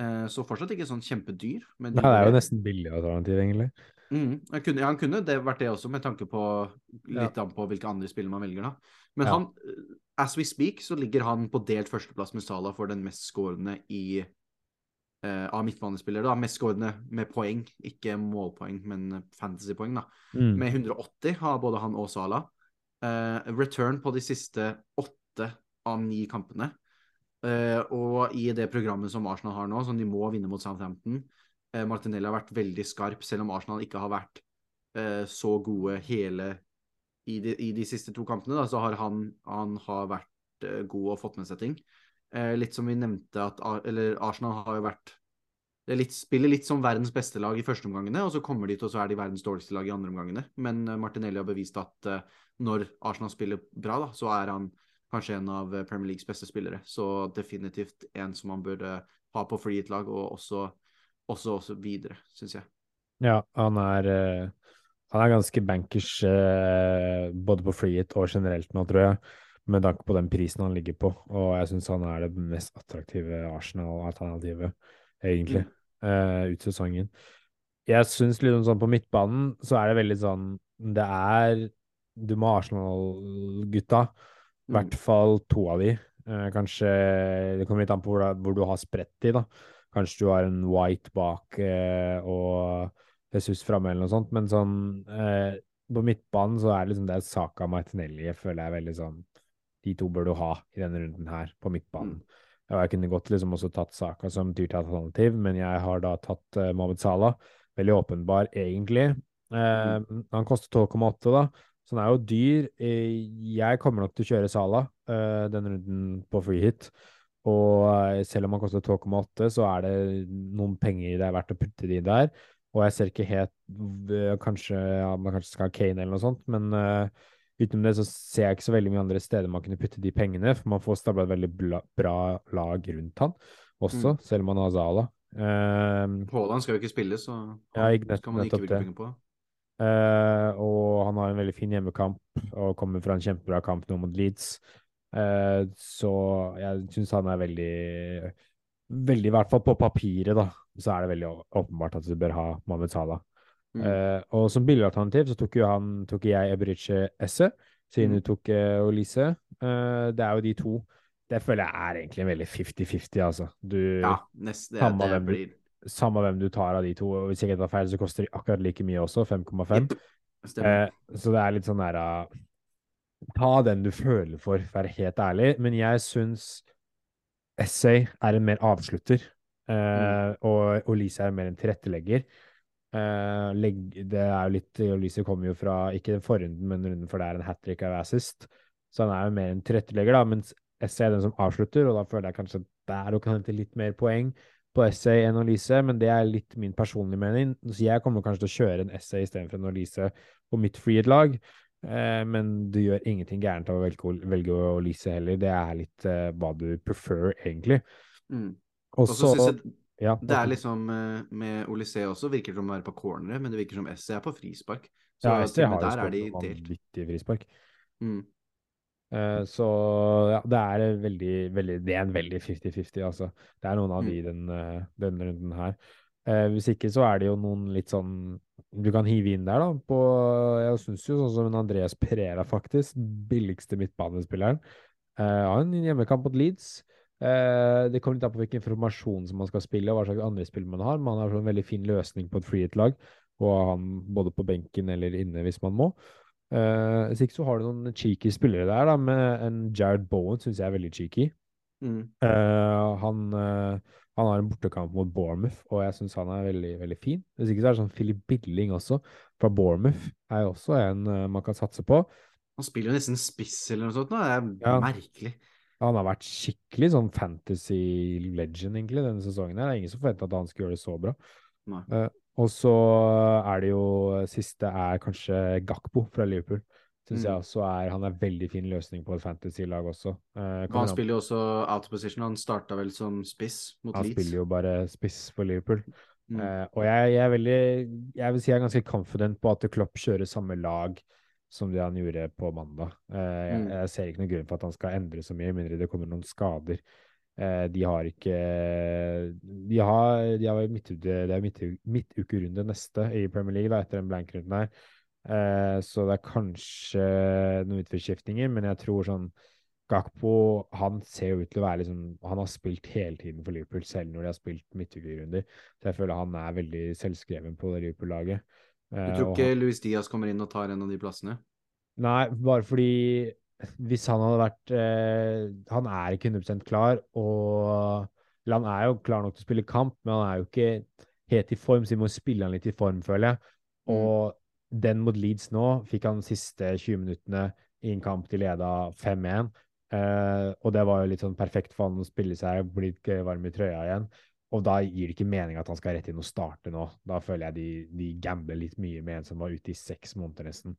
Speaker 2: Eh, så fortsatt ikke sånn kjempedyr. Men
Speaker 1: Nei, det er jo nesten billig alternativ, egentlig.
Speaker 2: Mm, han kunne, ja, han kunne det vært det også, med tanke på litt an på hvilke andre spill man velger, da. Men
Speaker 1: Ja.
Speaker 2: han, eh, as we speak, så ligger han på delt førsteplass med Salah for den mest skårende i av midtbanespillere. da, Mest skårende med poeng, ikke målpoeng, men fantasypoeng. da.
Speaker 1: Mm.
Speaker 2: Med 180 har både han og Sala. Uh, return på de siste åtte av ni kampene. Uh, og i det programmet som Arsenal har nå, som de må vinne mot Southampton uh, Martinelli har vært veldig skarp, selv om Arsenal ikke har vært eh, så gode hele i de, i de siste to kampene. Da, så har han, han har vært eh, god og fått med seg ting. Eh, litt som vi nevnte, at Arsenal har jo vært litt, spiller litt som verdens beste lag i første omgangene, og så kommer de til, og så er de verdens dårligste lag i andre omgangene. Men eh, Martinelli har bevist at eh, når Arsenal spiller bra, da, så er han kanskje en av Premier Leagues beste spillere. Så definitivt en som man burde ha på free hit-lag, og også, også, også videre, syns jeg.
Speaker 1: Ja, han er Han er ganske bankers både på free hit og generelt nå, tror jeg, med tanke på den prisen han ligger på. Og jeg syns han er det mest attraktive Arsenal-alternativet, egentlig, eh, ut sesongen. Jeg syns liksom sånn på midtbanen så er det veldig sånn Det er Du må ha Arsenal-gutta. I hvert fall to av de. Eh, kanskje Det kommer litt an på hvor, hvor du har spredt de, da. Kanskje du har en White bak eh, og Jesus framme eller noe sånt, men sånn eh, På midtbanen så er det liksom det Saka Martinelli jeg føler jeg er veldig sånn De to bør du ha i denne runden her, på midtbanen. Ja, jeg kunne godt liksom også tatt Saka som dyrt alternativ, men jeg har da tatt uh, Mohammed Salah. Veldig åpenbar, egentlig. Eh, Han koster 12,8, da, så han er jo dyr. Eh, jeg kommer nok til å kjøre Salah uh, denne runden på free hit. Og eh, selv om han koster 12,8, så er det noen penger det er verdt å putte de der. Og jeg ser ikke helt Kanskje ja, man kanskje skal ha Kane eller noe sånt, men uh, utenom det så ser jeg ikke så veldig mye andre steder man kunne putte de pengene, for man får stabla et veldig bla, bra lag rundt han også,
Speaker 2: Mm.
Speaker 1: selv om han har Zala. Um,
Speaker 2: skal jo ikke spille, så
Speaker 1: Ja, ikke nett-
Speaker 2: skal man ikke bruke penger på.
Speaker 1: Uh, og han har en veldig fin hjemmekamp og kommer fra en kjempebra kamp nå mot Leeds. Uh, så jeg syns han er veldig Veldig, i hvert fall på papiret, da, så er det veldig åpenbart at du bør ha Mohammed Salah.
Speaker 2: Mm.
Speaker 1: Eh, og som billigalternativ så tok jo han tok jeg Ebrice Esse, siden
Speaker 2: Mm.
Speaker 1: du tok uh, Olise. Uh, det er jo de to. Det føler jeg er egentlig en veldig 50-50, altså. Du,
Speaker 2: Ja, nest, det,
Speaker 1: Samme
Speaker 2: det
Speaker 1: hvem
Speaker 2: blir
Speaker 1: Samme hvem du tar av de to, og hvis jeg ikke tar feil, så koster de akkurat like mye også, 5,5.
Speaker 2: Jepp, Stemmer.
Speaker 1: Eh, så det er litt sånn der uh, Ta den du føler for, for å være helt ærlig. Men jeg syns Essay er en mer avslutter, mm. og Olise er mer en tilrettelegger. Eh, legg, det er jo litt Olise kommer jo fra ikke den forrunden, men runden for det er en hat trick av assist. Så han er jo mer en tilrettelegger, da, mens Essay er den som avslutter, og da føler jeg kanskje der hun kan hente litt mer poeng på Essay enn Olise, men det er litt min personlige mening. Så jeg kommer kanskje til å kjøre en Essay istedenfor en Olise på mitt freed-lag. Uh, men du gjør ingenting gærent av å velge, velge Olise heller. Det er litt uh, hva du prefer, egentlig.
Speaker 2: Mm.
Speaker 1: Og
Speaker 2: Og så
Speaker 1: så
Speaker 2: synes jeg
Speaker 1: ja,
Speaker 2: det er liksom eh, Med Olysée også virker det som å være på corneret, men det virker som Esse er på frispark. Så
Speaker 1: ja,
Speaker 2: med
Speaker 1: har
Speaker 2: der er de delt.
Speaker 1: frispark.
Speaker 2: Mm.
Speaker 1: Uh, så ja, det er veldig, veldig Det er en veldig 50-50, altså. Det er noen av de i den, eh, denne runden her. Uh, hvis ikke så er det jo noen litt sånn Du kan hive inn der, da. På, jeg syns jo sånn som Andreas Pereira, faktisk. Billigste midtbanespilleren. han har en hjemmekamp mot Leeds. Eh, det kommer litt an på hvilken informasjon som man skal spille, og hva slags andre spill man har. Man har en veldig fin løsning på et freehit-lag, og han både på benken eller inne hvis man må. Eh, hvis ikke så har du noen cheeky spillere der, da, med en Jared Bowen syns jeg er veldig cheeky.
Speaker 2: Mm.
Speaker 1: Eh, han, eh, han har en bortekamp mot Bournemouth, og jeg syns han er veldig, veldig fin. Hvis ikke så er det sånn Philip Billing også, fra Bournemouth, er jo også en man kan satse på.
Speaker 2: Han spiller jo nesten spiss eller noe sånt. nå. Det er
Speaker 1: Ja.
Speaker 2: merkelig.
Speaker 1: Han har vært skikkelig sånn fantasy legend, egentlig, denne sesongen her. Det er ingen som forventa at han skulle gjøre det så bra. Eh, og så er det jo Siste er kanskje Gakpo fra Liverpool. Syns
Speaker 2: Mm.
Speaker 1: jeg også er Han er veldig fin løsning på et fantasy-lag også. Uh,
Speaker 2: han spiller jo også out of position. Han starta vel som spiss mot
Speaker 1: han
Speaker 2: Leeds.
Speaker 1: spiller jo bare spiss for Liverpool.
Speaker 2: Mm.
Speaker 1: Uh, og jeg, jeg er veldig Jeg vil si jeg er ganske confident på at Klopp kjører samme lag som det han gjorde på mandag. Eh, jeg,
Speaker 2: Mm.
Speaker 1: jeg ser ikke noen grunn for at han skal endre så mye, mindre det kommer noen skader. Eh, de har ikke De har, de har midtuke, det er midtu- midtukerunde neste i Premier League da, etter den blank-runden her. Eh, så det er kanskje noen utforskiftninger, men jeg tror sånn Gakpo han ser jo ut til å være liksom Han har spilt hele tiden for Liverpool, selv når de har spilt midtukerunder. Så jeg føler han er veldig selvskreven på det Liverpool-laget.
Speaker 2: Du
Speaker 1: Eh,
Speaker 2: tror ikke
Speaker 1: han-
Speaker 2: Luis Diaz kommer inn og tar en av de plassene?
Speaker 1: Nei, bare fordi hvis han hadde vært eh, Han er ikke 100% klar, og Eller han er jo klar nok til å spille kamp, men han er jo ikke helt i form, så vi må spille han litt i form, føler jeg.
Speaker 2: Mm.
Speaker 1: Og den mot Leeds nå fikk han de siste 20 minuttene i en kamp de leda 5-1. Eh, og det var jo litt sånn perfekt for han å spille seg, bli varm i trøya igjen. Og da gir det ikke mening at han skal rett inn og starte nå. Da føler jeg de, de gambler litt mye med en som var ute i seks måneder nesten.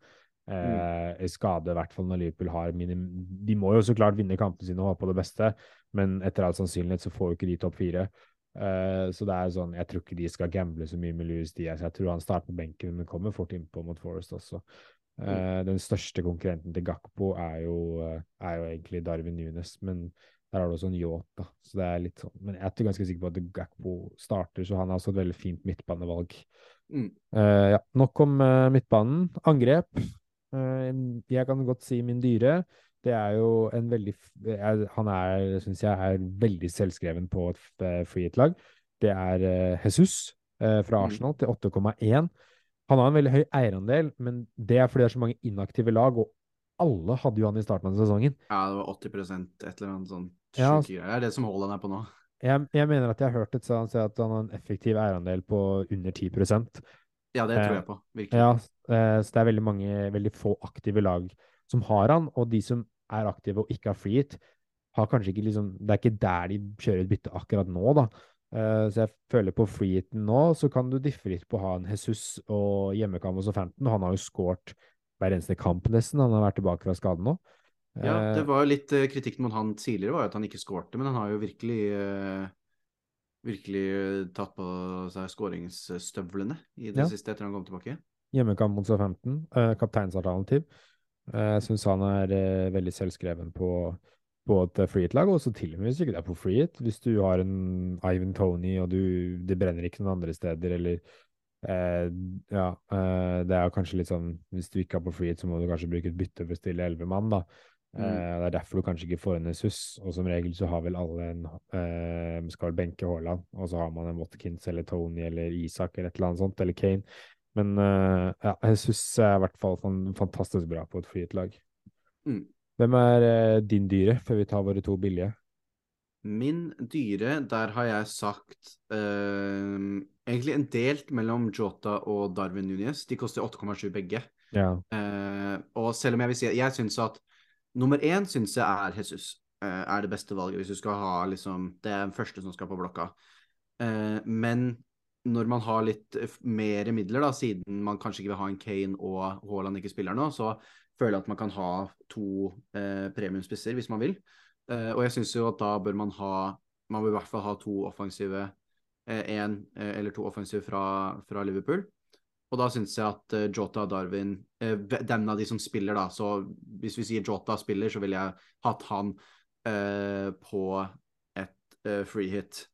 Speaker 1: Eh, mm. skade, i hvert fall når Liverpool har minim... De må jo så klart vinne kampene sine og håpe på det beste, men etter all sannsynlighet så får jo ikke de topp fire. Eh, så det er sånn, jeg tror ikke de skal gamble så mye med Louis Diaz. Jeg tror han starter på benken, men kommer fort innpå mot Forest også. Eh, Den største konkurrenten til Gakpo er jo, eh, er jo egentlig Darwin Nunes, men der har du også en yacht, da. Så det er litt sånn. Men jeg er ganske sikker på at Gakpo starter, så han har også et veldig fint midtbanevalg.
Speaker 2: Mm.
Speaker 1: Uh, ja, nok om uh, midtbanen. Angrep. Uh, jeg kan godt si min dyre. Det er jo en veldig jeg, Han er, syns jeg, er veldig selvskreven på et f- free hit-lag. Det er Jesus fra
Speaker 2: Mm.
Speaker 1: Arsenal til 8,1. Han har en veldig høy eierandel, men det er fordi det er så mange inaktive lag, og alle hadde jo han i starten av sesongen.
Speaker 2: Ja, det var 80 et eller annet sånn
Speaker 1: Ja.
Speaker 2: Det er det som Haaland er på nå.
Speaker 1: Jeg, jeg mener at jeg har hørt et sånt at han har en effektiv eierandel på under 10%
Speaker 2: Ja, det tror
Speaker 1: Eh,
Speaker 2: jeg på. Virkelig.
Speaker 1: Ja, eh, så det er veldig mange, veldig få aktive lag som har han, og de som er aktive og ikke har free hit, har kanskje ikke liksom Det er ikke der de kjører et bytte akkurat nå, da. Eh, så jeg føler på freeheaten nå, så kan du diffe litt på å ha en Jesus og hjemmekamp hos Fanton. Han har jo skåret hver eneste kamp, nesten. Han har vært tilbake fra skaden nå.
Speaker 2: Ja, det
Speaker 1: Eh,
Speaker 2: var jo litt kritikken mot han tidligere, var jo at han ikke skårte, men han har jo virkelig eh, virkelig eh, tatt på seg skåringsstøvlene i det
Speaker 1: Ja.
Speaker 2: siste etter han kom tilbake.
Speaker 1: Hjemmekamp mot Southampton. Kapteinsalternativ. Jeg syns han er eh, veldig selvskreven på, på et freehit-lag, og så til og med hvis ikke det er på freehit. Hvis du har en Ivan Tony, og du, det brenner ikke noen andre steder, eller eh, Ja, eh, det er kanskje litt sånn Hvis du ikke er på freehit, så må du kanskje bruke et bytte for å stille elleve mann, da.
Speaker 2: Mm.
Speaker 1: Eh, det er derfor du kanskje ikke får en Jesus, og som regel så har vel alle en eh, skal vel benke Haaland, og så har man en Watkins eller Tony eller Isak eller et eller annet sånt, eller Kane. Men eh, ja, Jesus er i hvert fall fantastisk bra på et freehit-lag.
Speaker 2: Mm.
Speaker 1: Hvem er eh, din dyre, før vi tar våre to billige?
Speaker 2: Min dyre, der har jeg sagt eh, egentlig en delt mellom Jota og Darwin Nunes. De koster 8,7 begge.
Speaker 1: Ja.
Speaker 2: Eh, og selv om jeg vil si Jeg syns at nummer én syns jeg er Jesus. eh, er det beste valget hvis du skal ha liksom Det er den første som skal på blokka. Eh, men når man har litt eh, mer midler, da, siden man kanskje ikke vil ha en Kane og Haaland ikke spiller nå, så føler jeg at man kan ha to premiumspisser hvis man vil. Og jeg syns jo at da bør man ha Man bør i hvert fall ha to offensive Én eller to offensive fra, fra Liverpool. Og da syns jeg at eh, Jota og Darwin eh, Den av de som spiller, da. Så hvis vi sier Jota spiller, så ville jeg hatt han eh, på et eh, free hit.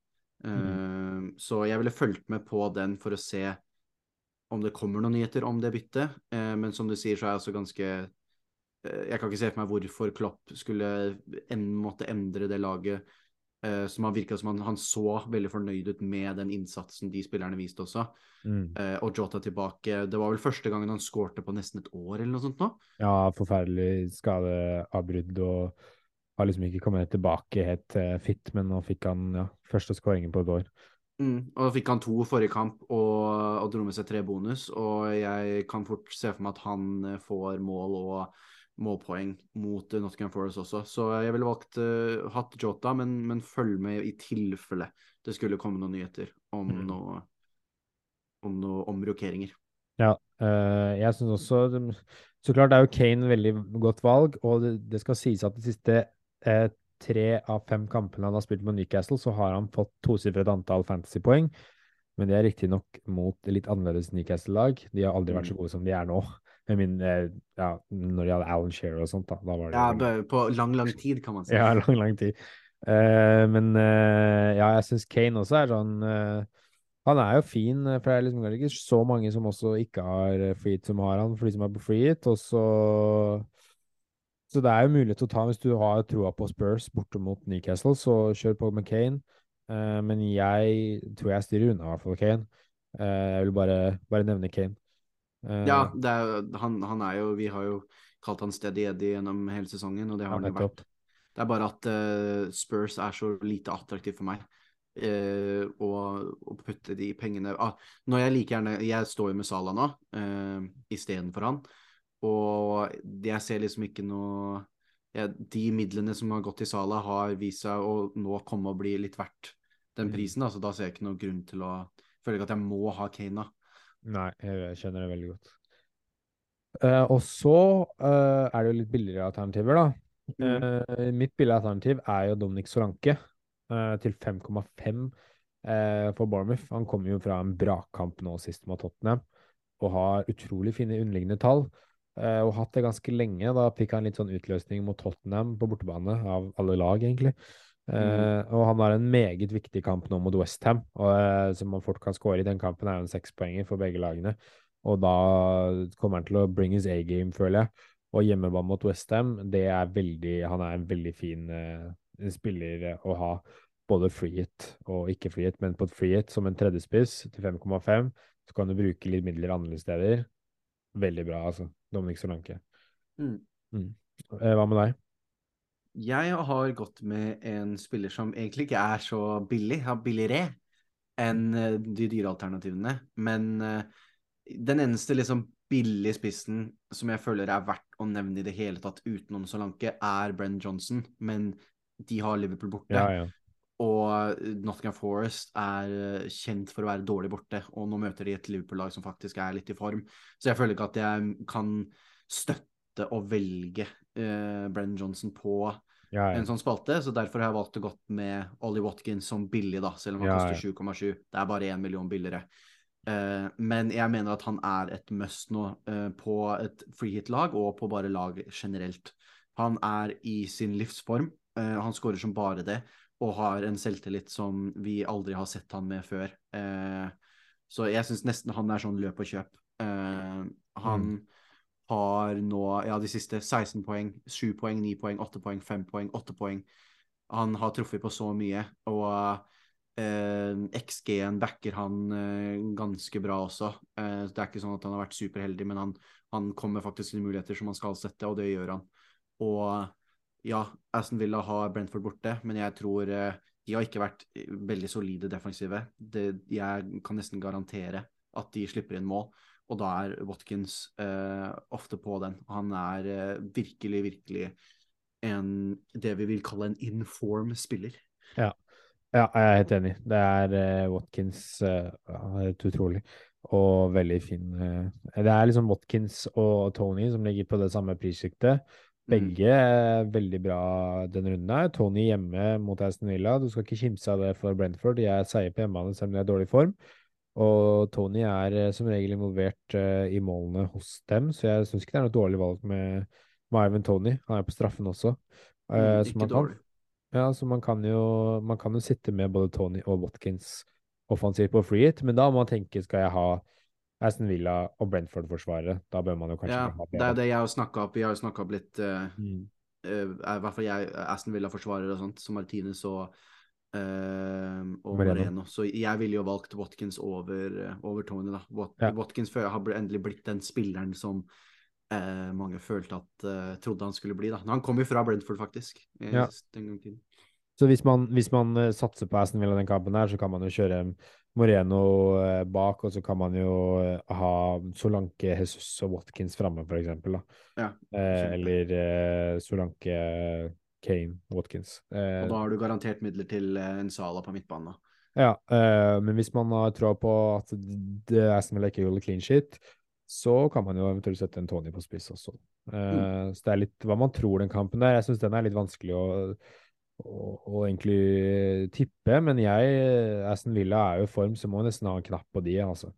Speaker 2: Mm. Så jeg ville fulgt med på den for å se om det kommer noen nyheter om det byttet. Eh, men som du sier, så er jeg også ganske eh, Jeg kan ikke se for meg hvorfor Klopp skulle en, måtte endre det laget. Eh, som han virka som han, han så veldig fornøyd ut med den innsatsen de spillerne viste også.
Speaker 1: Mm.
Speaker 2: Uh, og Jota tilbake. Det var vel første gangen han skårte på nesten et år eller noe sånt nå.
Speaker 1: Ja, forferdelig skadeavbrudd og har liksom ikke kommet tilbake helt uh, fit, men nå fikk han ja, første skåringen på et år.
Speaker 2: Mm. Og da fikk han to forrige kamp og, og dro med seg tre bonus. Og jeg kan fort se for meg at han får mål og målpoeng mot eh, Nottingham Forest også. Så jeg ville valgt uh, hatt Jota, men, men følg med i tilfelle det skulle komme noen nyheter om
Speaker 1: Mm.
Speaker 2: noe om noe omrokeringer.
Speaker 1: Ja, uh, jeg syns også Så klart er jo Kane veldig godt valg, og det, det skal sies at de siste uh, tre av fem kampene han har spilt med Newcastle, så har han fått tosifret antall fantasypoeng. Men det er riktignok mot litt annerledes Newcastle-lag. De har aldri vært så gode som de er nå. Min, eh, ja, når de hadde Alan Shearer og sånt, da. da var det
Speaker 2: Ja, lang, på lang, lang tid, kan man si. [laughs]
Speaker 1: Ja, lang, lang tid. Eh, men eh, ja, jeg syns Kane også er sånn eh, Han er jo fin, for det er liksom ikke så mange som også ikke har free hit som har han, for de som er på free hit. Og så Så det er jo mulighet til å ta hvis du har troa på Spurs borte mot Newcastle, så kjør på med Kane. Eh, men jeg tror jeg styrer unna i hvert fall Kane. Eh, jeg vil bare, bare nevne Kane. Eh,
Speaker 2: Ja, det er, han, han er jo Vi har jo kalt han Steady Eddie gjennom hele sesongen, og det har han jo vært. Det er bare at uh, Spurs er så lite attraktivt for meg. Uh, å, og, putte de pengene ah, Når jeg like gjerne Jeg står jo med Sala nå, uh, istedenfor han. Og jeg ser liksom ikke noe ja, De midlene som har gått til Sala, har vist seg å nå komme og bli litt verdt den
Speaker 1: Mm.
Speaker 2: prisen. Da, så da ser jeg ikke noe grunn til å Føler ikke at jeg må ha Kane.
Speaker 1: Nei, jeg skjønner det veldig godt. Uh, og så uh, er det jo litt billigere alternativer, da.
Speaker 2: Mm.
Speaker 1: Eh, mitt billige alternativ er jo Dominic Solanke til 5,5 eh, for Bournemouth. Han kommer jo fra en brakkamp nå sist mot Tottenham og har utrolig fine underliggende tall. og hatt det ganske lenge. Da fikk han litt sånn utløsning mot Tottenham på bortebane, av alle lag, egentlig. Eh, og han har en meget viktig kamp nå mot Westham, uh, som man fort kan skåre i. Den kampen er jo en sekspoenger for begge lagene. Og da kommer han til å bring his A-game, føler jeg. Og hjemmebane mot Westham, det er veldig Han er en veldig fin uh, spiller eh, å ha. Både free hit og ikke free hit, men på et free hit som en tredjespiss til 5,5, så kan du bruke litt midler andre steder. Veldig bra, altså. Dominic Solanke.
Speaker 2: Mm.
Speaker 1: Mm. Eh, hva med deg?
Speaker 2: Jeg har gått med en spiller som egentlig ikke er så billig, har billigere enn eh, de dyre alternativene. Men eh, den eneste liksom billige spissen som jeg føler er verdt å nevne i det hele tatt utenom Solanke, er Brenn Johnson. Men de har Liverpool borte.
Speaker 1: Ja, ja.
Speaker 2: Og Nottingham Forest er eh, kjent for å være dårlig borte, og nå møter de et Liverpool-lag som faktisk er litt i form. Så jeg føler ikke at jeg kan støtte å velge eh, Brenn Johnson på
Speaker 1: ja, ja.
Speaker 2: en sånn spalte, så derfor har jeg valgt å gått med Ollie Watkins som billig, da, selv om han koster 7,7. Det er bare én million billigere. Uh, men jeg mener at han er et must nå uh, på et freehit-lag og på bare lag generelt. Han er i sin livsform. Uh, han skårer som bare det, og har en selvtillit som vi aldri har sett han med før. Så jeg syns nesten han er sånn løp og kjøp. Han har nå, ja, de siste 16 poeng, 7 poeng, 9 poeng, 8 poeng, 5 poeng, 8 poeng. Han har truffet på så mye, og eh, XG-en backer han eh, ganske bra også. Eh, det er ikke sånn at han har vært superheldig, men han, han kommer faktisk til muligheter som han skal sette, og det gjør han. Og ja, Aston Villa har Brentford borte, men jeg tror eh, de har ikke vært eh, veldig solide defensive. Det, jeg kan nesten garantere at de slipper inn mål, og da er Watkins eh, ofte på den. Han er eh, virkelig, virkelig en, det vi vil kalle en inform spiller.
Speaker 1: Ja, jeg er helt enig. Det er eh, Watkins eh, helt utrolig og veldig fin. eh, det er liksom Watkins og Tony som ligger på det samme prissjiktet. Begge er veldig bra denne runden her. Tony hjemme mot Aston Villa. Du skal ikke kimse av det for Brentford. De er seige på hjemmebane selv om de er i dårlig form. Og Tony er eh, som regel involvert uh, i målene hos dem, så jeg syns ikke det er noe dårlig valg med, med Ivan Tony. Han er på straffen også. Uh,
Speaker 2: ikke
Speaker 1: man kan,
Speaker 2: dårlig.
Speaker 1: ja, så man kan jo man kan jo sitte med både Tony og Watkins offensivt på free hit, men da må man tenke skal jeg ha Aston Villa og Brentford-forsvarere. Da bør man jo kanskje
Speaker 2: Ja,
Speaker 1: ha
Speaker 2: det er det jeg har snakka opp. Vi har jo snakka opp litt uh,
Speaker 1: Mm.
Speaker 2: uh, I hvert fall jeg, Aston Villa-forsvarer og sånt, som Martinez og, eh, og
Speaker 1: Moreno.
Speaker 2: Moreno. Så jeg ville jo valgt Watkins over, eh, over Tony, da. Wat
Speaker 1: Ja.
Speaker 2: Watkins før har endelig blitt den spilleren som uh, mange følte at uh, trodde han skulle bli, da. Han kom jo fra Brentford, faktisk.
Speaker 1: Ja. Så hvis man, hvis man satser på Aston Villa den kampen her, så kan man jo kjøre Moreno bak, og så kan man jo ha Solanke, Jesus og Watkins framme, eksempel.
Speaker 2: Ja,
Speaker 1: Eh, eller Solanke, Kane, Watkins. Eh,
Speaker 2: Og da har du garantert midler til eh, en Sala på midtbanen. da.
Speaker 1: ja, eh, men hvis man har troa på at det Aston Villa ikke holder clean shit, så kan man jo eventuelt sette en Tony på spiss også. Eh, Så det er litt hva man tror den kampen der. Jeg syns den er litt vanskelig å å, å egentlig tippe, men jeg, Aston Villa er jo i form, så må jeg nesten ha en knapp på de, altså.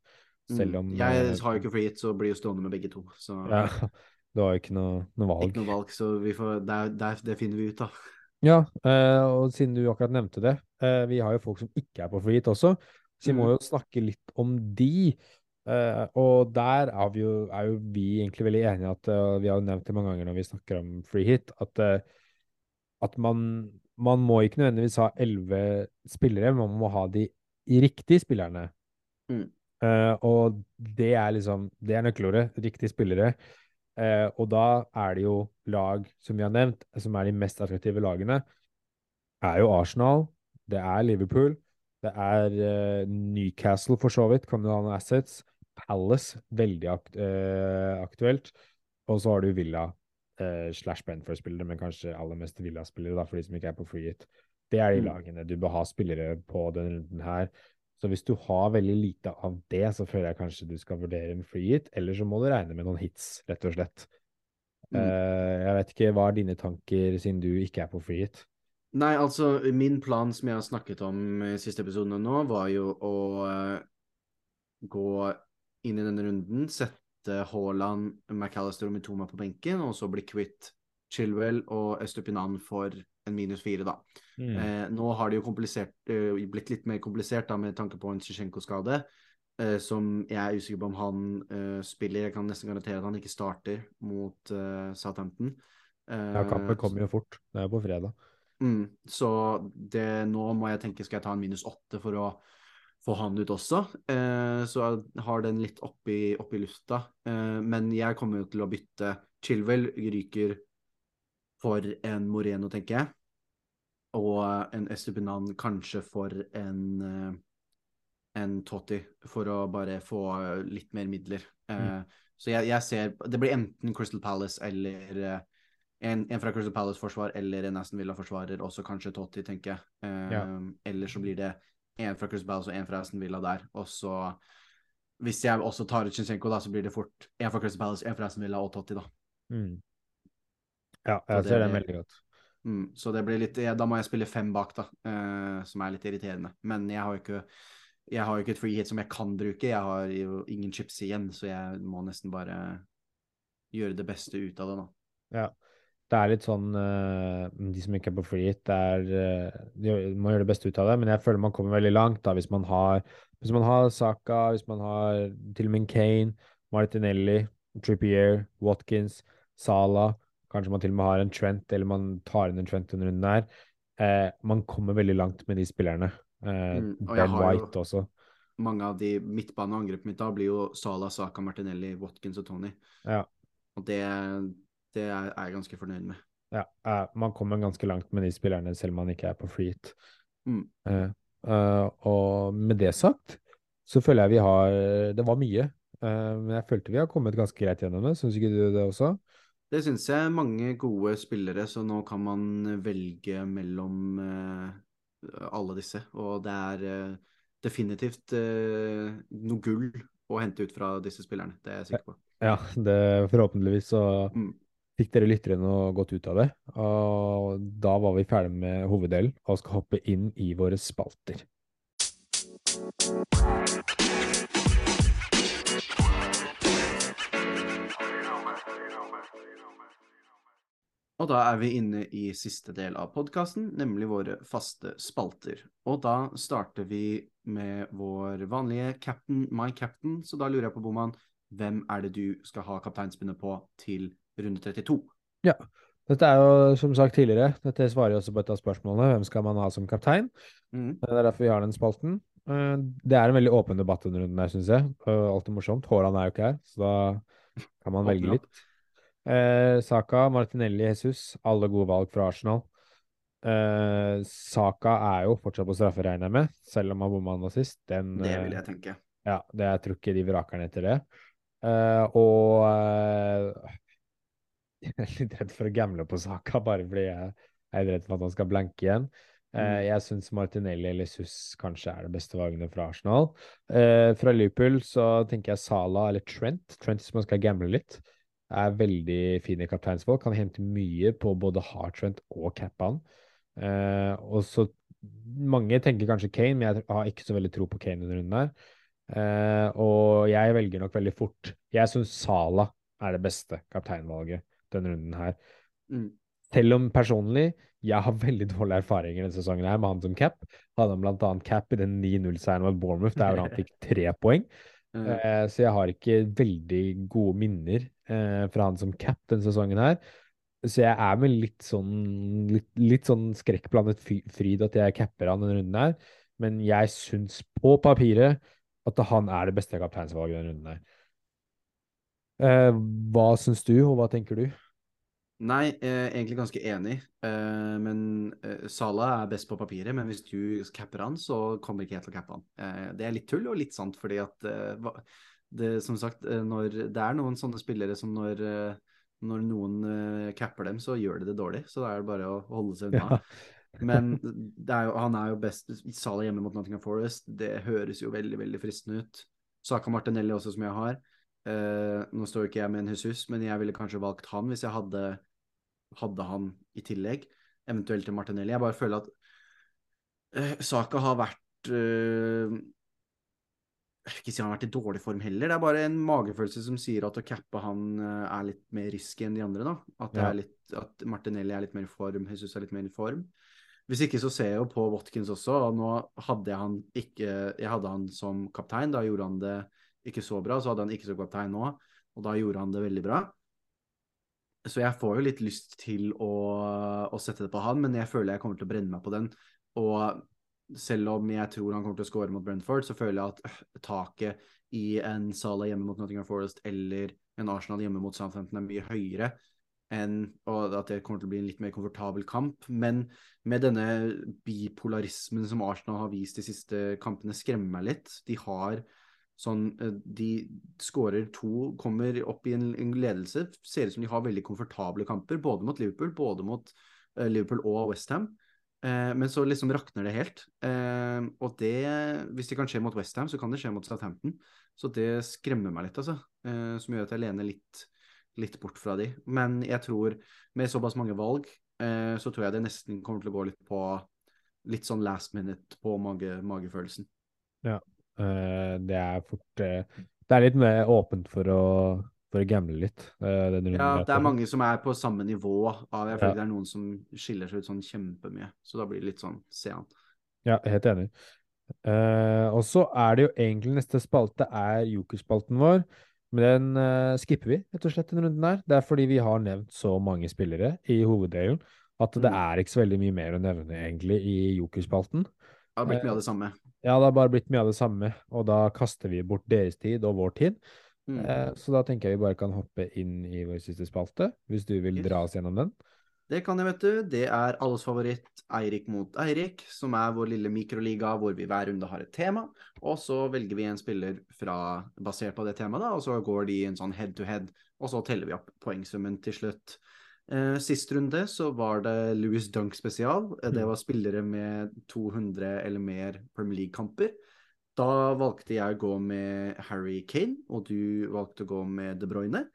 Speaker 1: Selv om
Speaker 2: Mm. Jeg
Speaker 1: eh,
Speaker 2: har jo ikke free hit, så blir jo stående med begge to. Så
Speaker 1: ja, Du har jo ikke noe, noe valg.
Speaker 2: ikke noe valg, så vi får, det, der, det, er- finner vi ut av.
Speaker 1: Ja, eh, og siden du akkurat nevnte det, eh, vi har jo folk som ikke er på free hit også, så vi må
Speaker 2: Mm.
Speaker 1: jo snakke litt om de. Eh, og der er, vi jo, er jo vi egentlig veldig enige at Vi har jo nevnt det mange ganger når vi snakker om free hit, at, at man, man må ikke nødvendigvis ha elleve spillere, men man må ha de riktige spillerne.
Speaker 2: Mm.
Speaker 1: Eh, og det er liksom Det er nøkkelordet. Riktige spillere. Eh, og da er det jo lag, som vi har nevnt, som er de mest attraktive lagene, er jo Arsenal, det er Liverpool, det er eh, Newcastle for så vidt, kan du ha noen assets. Palace, veldig eh, aktuelt. Og så har du Villa eh, slash Benford-spillere, men kanskje aller mest Villa-spillere, for de som ikke er på free hit. Det er de
Speaker 2: Mm.
Speaker 1: lagene du bør ha spillere på denne runden her. Så hvis du har veldig lite av det, så føler jeg kanskje du skal vurdere en free hit, eller så må du regne med noen hits, rett og slett.
Speaker 2: Mm.
Speaker 1: Eh, jeg vet ikke, hva er dine tanker siden du ikke er på free hit?
Speaker 2: Nei, altså, min plan som jeg har snakket om i siste episode nå, var jo å eh, gå inn i denne runden, sette Haaland, McAllister og Mitoma på benken, og så bli kvitt Chilwell og Estupinan for en minus fire, da.
Speaker 1: Mm.
Speaker 2: Eh, nå har det jo eh, blitt litt mer komplisert da, med tanke på en Zjizjenko-skade, eh, som jeg er usikker på om han eh, spiller. Jeg kan nesten garantere at han ikke starter mot eh, Southampton.
Speaker 1: Ja, kampen
Speaker 2: Eh,
Speaker 1: kommer jo fort. Det er jo på fredag.
Speaker 2: Mm, så det, nå må jeg tenke, skal jeg ta en minus åtte for å få han ut også? Eh, så jeg har den litt oppi, oppi lufta. Eh, men jeg kommer jo til å bytte. Chilwell ryker for en Moreno, tenker jeg. Og en Estupinan kanskje for en, eh, en Totti, for å bare få litt mer midler. Eh, Så jeg, jeg ser Det blir enten Crystal Palace eller, eh, en, en fra Crystal Palace-forsvar eller en Aston Villa-forsvarer, også kanskje Totti, tenker jeg.
Speaker 1: Ja.
Speaker 2: Eller så blir det en fra Crystal Palace og en fra Aston Villa der. Og så, hvis jeg også tar ut Shinchenko, da, så blir det fort en fra Crystal Palace, en fra Aston Villa og Totti, da.
Speaker 1: Mm. Ja, jeg
Speaker 2: det
Speaker 1: ser den veldig godt.
Speaker 2: Mm, så det blir litt Da må jeg spille fem bak, da, uh, som er litt irriterende. Men jeg har jo ikke jeg har jo ikke et free hit som jeg kan bruke. Jeg har jo ingen chips igjen, så jeg må nesten bare gjøre det beste ut av det, nå.
Speaker 1: Ja. Det er litt sånn eh, De som ikke er på free hit, det er eh, de må gjøre det beste ut av det, men jeg føler man kommer veldig langt da hvis man har Hvis man har Saka, hvis man har til og med Kane, Martinelli, Trippier, Watkins, Salah Kanskje man til og med har en Trent, eller man tar inn en Trent denne runden her. Eh, man kommer veldig langt med de spillerne. Eh,
Speaker 2: Mm, og
Speaker 1: ben White også.
Speaker 2: Mange av de midtbanene og angrepene mitt da blir jo Salah, Saka, Martinelli, Watkins og Tony.
Speaker 1: Ja.
Speaker 2: Og det, det er jeg ganske fornøyd med.
Speaker 1: Ja, eh, man kommer ganske langt med de spillerne, selv om man ikke er på free hit.
Speaker 2: Mm.
Speaker 1: Eh, eh, og med det sagt, så føler jeg vi har Det var mye, eh, men jeg følte vi har kommet ganske greit gjennom det. Syns ikke du det også?
Speaker 2: Det syns jeg. Mange gode spillere, så nå kan man velge mellom eh, alle disse. Og det er eh, definitivt eh, noe gull å hente ut fra disse spillerne. Det er jeg sikker på.
Speaker 1: Ja, det, forhåpentligvis så
Speaker 2: Mm.
Speaker 1: fikk dere lyttere noe godt ut av det. Og da var vi ferdig med hoveddelen og skal hoppe inn i våre spalter.
Speaker 2: Og da er vi inne i siste del av podkasten, nemlig våre faste spalter. Og da starter vi med vår vanlige captain, my captain. Så da lurer jeg på, Boman, hvem er det du skal ha kapteinspinnet på til runde 32?
Speaker 1: Ja. Dette er jo som sagt tidligere. Dette svarer jo også på et av spørsmålene. Hvem skal man ha som kaptein?
Speaker 2: Mm.
Speaker 1: Det er derfor vi har den spalten. Eh, Det er en veldig åpen debatt under runden her, syns jeg. Og alltid morsomt. Haaland er jo ikke her, så da kan man velge litt. Eh, Saka, Martinelli, Jesus. Alle gode valg fra Arsenal. Eh, Saka er jo fortsatt på straffe, regner jeg med, selv om han bomma nå sist. Den,
Speaker 2: Det
Speaker 1: eh,
Speaker 2: vil jeg tenke.
Speaker 1: ja, det jeg tror ikke de vraker ned etter det. Eh, og eh, [laughs] jeg er litt redd for å gamble på Saka, bare fordi jeg er redd for at han skal blanke igjen. Eh,
Speaker 2: Mm.
Speaker 1: jeg syns Martinelli eller Suss kanskje er det beste valgene fra Arsenal. Eh, fra Liverpool så tenker jeg Sala eller Trent. Trent hvis man skal gamble litt. Er veldig fin i kapteinsvalg. Kan hente mye på både ha og Cappan. Eh, og så Mange tenker kanskje Kane, men jeg har ikke så veldig tro på Kane denne runden her. Eh, og jeg velger nok veldig fort. Jeg syns Sala er det beste kapteinvalget denne runden her.
Speaker 2: Mm.
Speaker 1: Selv om personlig jeg har veldig dårlige erfaringer denne sesongen her med han som cap. Hadde han annet cap i den 9-0-seieren mot Bournemouth, der han fikk tre poeng.
Speaker 2: Eh,
Speaker 1: så jeg har ikke veldig gode minner uh, fra han som cap denne sesongen her. Så jeg er med litt sånn litt, litt sånn skrekkblandet fryd at jeg capper han denne runden her. Men jeg syns på papiret at han er det beste kapteinsvalget denne runden her. Uh, hva syns du, og hva tenker du?
Speaker 2: Nei, eh, egentlig ganske enig. Eh, men eh, Salah er best på papiret, men hvis du capper han, så kommer ikke jeg til å cappe han. Eh, det er litt tull og litt sant, fordi at eh, det, som sagt, eh, når det er noen sånne spillere som når, eh, når noen capper dem, så gjør de det dårlig. Så da er det bare å holde seg unna. Men det er jo, han er jo best Salah hjemme mot Nottingham Forest. Det høres jo veldig veldig fristende ut. Saka Martinelli også, som jeg har. Nå står jo ikke jeg med en Jesus, men jeg ville kanskje valgt han hvis jeg hadde, hadde han i tillegg. Eventuelt til Martinelli. Jeg bare føler at uh, Saka har vært uh, Jeg vil ikke si han har vært i dårlig form heller. Det er bare en magefølelse som sier at å cappe han uh, er litt mer risky enn de andre. da. At, det
Speaker 1: Ja.
Speaker 2: litt, at Martinelli er litt mer i form, Jesus er litt mer i form. Hvis ikke så ser jeg jo på Watkins også, og nå hadde jeg han ikke Jeg hadde han som kaptein, da gjorde han det ikke så bra. Så hadde han ikke som kaptein nå, og da gjorde han det veldig bra. Så jeg får jo litt lyst til å, å sette det på han, men jeg føler jeg kommer til å brenne meg på den. Og selv om jeg tror han kommer til å score mot Brentford, så føler jeg at øh, taket i en Salah hjemme mot Nottingham Forest eller en Arsenal hjemme mot Southampton er mye høyere enn og at det kommer til å bli en litt mer komfortabel kamp. Men med denne bipolarismen som Arsenal har vist de siste kampene, skremmer meg litt. De har sånn eh, De skårer to, kommer opp i en, en ledelse. Ser ut som de har veldig komfortable kamper, både mot Liverpool, både mot uh, Liverpool og Westham. Eh, men så liksom rakner det helt. Eh, og det, hvis det kan skje mot Westham, så kan det skje mot Southampton. Så det skremmer meg litt, altså. Eh, som gjør at jeg lener litt, litt bort fra de. Men jeg tror, med såpass mange valg, så tror jeg det nesten kommer til å gå litt på litt sånn last minute på mage, magefølelsen.
Speaker 1: Eh, det er fort eh, Det er litt mer åpent for å, for å gamble litt. eh,
Speaker 2: Ja, det er mange som er på samme nivå av Jeg føler
Speaker 1: Ja.
Speaker 2: det er noen som skiller seg ut sånn kjempemye. Så da blir det litt sånn se an.
Speaker 1: Ja, helt enig. Uh, og så er det jo egentlig neste spalte er jokerspalten vår. Men den uh, skipper vi rett og slett den runden her. Det er fordi vi har nevnt så mange spillere i hoveddelen at det
Speaker 2: Mm.
Speaker 1: er ikke så veldig mye mer å nevne egentlig i jokerspalten.
Speaker 2: Det har blitt mye av det samme.
Speaker 1: Ja, det har bare blitt mye av det samme, og da kaster vi bort deres tid og vår tid.
Speaker 2: Mm.
Speaker 1: Eh, så da tenker jeg vi bare kan hoppe inn i vår siste spalte, hvis du vil dra oss gjennom den.
Speaker 2: Det kan jeg, vet du. Det er alles favoritt Eirik mot Eirik, som er vår lille mikroliga hvor vi hver runde har et tema. Og så velger vi en spiller fra, basert på det temaet, da, og så går de en sånn head to head, og så teller vi opp poengsummen til slutt. Eh, sist runde så var det Louis Dunk spesial. Eh, Det
Speaker 1: Mm.
Speaker 2: var spillere med 200 eller mer Premier League-kamper. Da valgte jeg å gå med Harry Kane, og du valgte å gå med De Bruyne.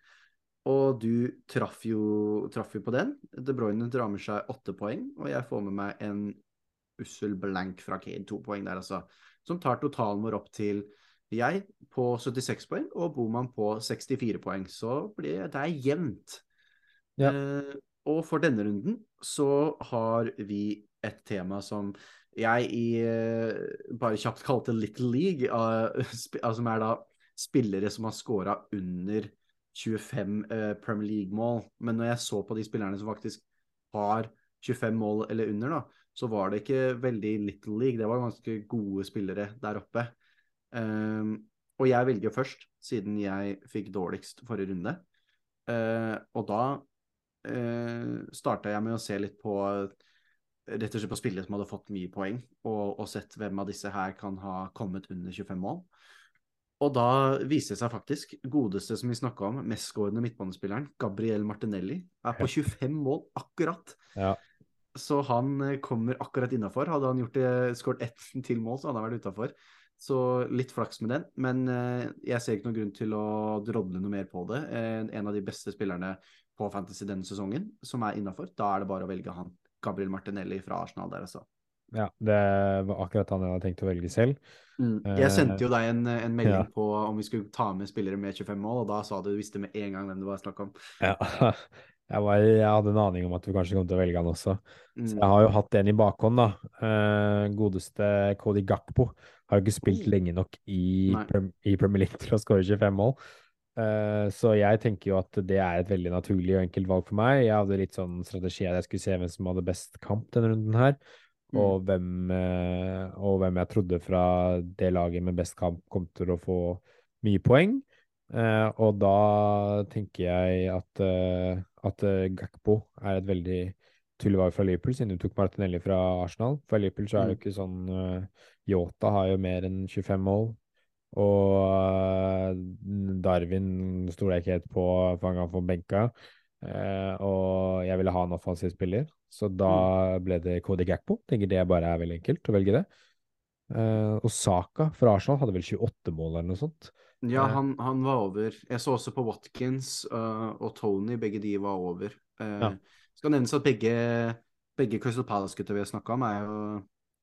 Speaker 2: Og du traff jo, traff jo på den. De Bruyne drar med seg åtte poeng, og jeg får med meg en ussel blank fra Kane, to poeng der, altså. Som tar totalen vår opp til jeg på 76 poeng og Boman på 64 poeng. Så blir det er jevnt.
Speaker 1: Ja.
Speaker 2: Eh, og for denne runden så har vi et tema som jeg i eh, bare kjapt kalte Little League, [laughs] sp altså, som er da spillere som har scora under 25 eh, Premier League-mål. Men når jeg så på de spillerne som faktisk har 25 mål eller under, da, så var det ikke veldig Little League. Det var ganske gode spillere der oppe. Um, og jeg velger først, siden jeg fikk dårligst forrige runde. Uh, og da uh, starta jeg med å se litt på rett og slett på spillere som hadde fått mye poeng, og, og sett hvem av disse her kan ha kommet under 25 mål. Og da viste det seg faktisk, godeste som vi snakka om, mestskårende midtbanespilleren, Gabriel Martinelli, er på 25 mål akkurat.
Speaker 1: Ja.
Speaker 2: Så han eh, kommer akkurat innafor. Hadde han gjort det, skåret ett [laughs] til mål, så hadde han vært utafor. Så litt flaks med den. Men eh, jeg ser ikke noen grunn til å drodle noe mer på det. Eh, en av de beste spillerne på Fantasy denne sesongen som er innafor. Da er det bare å velge han. Gabriel Martinelli fra Arsenal der, altså.
Speaker 1: Ja, det var akkurat han jeg hadde tenkt å velge selv.
Speaker 2: Jeg sendte jo deg en, en melding
Speaker 1: ja.
Speaker 2: på om vi skulle ta med spillere med 25 mål, og da sa du du visste med en gang hvem det var snakk om.
Speaker 1: Ja. [laughs] Jeg, var, jeg hadde en aning om at vi kanskje kom til å velge han også.
Speaker 2: Mm.
Speaker 1: Så jeg har jo hatt en i bakhånd, da. Eh, godeste Cody Gakpo har jo ikke spilt lenge nok i, prem, i Premier League til å skåre 25 mål. Eh, så jeg tenker jo at det er et veldig naturlig og enkelt valg for meg. Jeg hadde litt sånn strategi at jeg skulle se hvem som hadde best kamp denne runden her.
Speaker 2: Mm.
Speaker 1: Og hvem, eh, og hvem jeg trodde fra det laget med best kamp kom til å få mye poeng. Eh, og da tenker jeg at, at Gakpo er et veldig tydelig valg fra Liverpool, siden du tok Martinelli fra Arsenal. For Liverpool så er det jo
Speaker 2: Mm.
Speaker 1: ikke sånn Yota har jo mer enn 25 mål. Og eh, Darwin stoler jeg ikke helt på for han kan få benka. Eh, og jeg ville ha en offensiv spiller, så da ble det Cody Gakpo. Tenker det bare er veldig enkelt å velge det. Eh, og Saka fra Arsenal hadde vel 28 mål eller noe sånt.
Speaker 2: Ja, han, han var over. Jeg så også på Watkins og Tony, begge de var over. Eh,
Speaker 1: Ja.
Speaker 2: Skal nevnes at begge, begge Crystal Palace-gutta vi har snakka om, er jo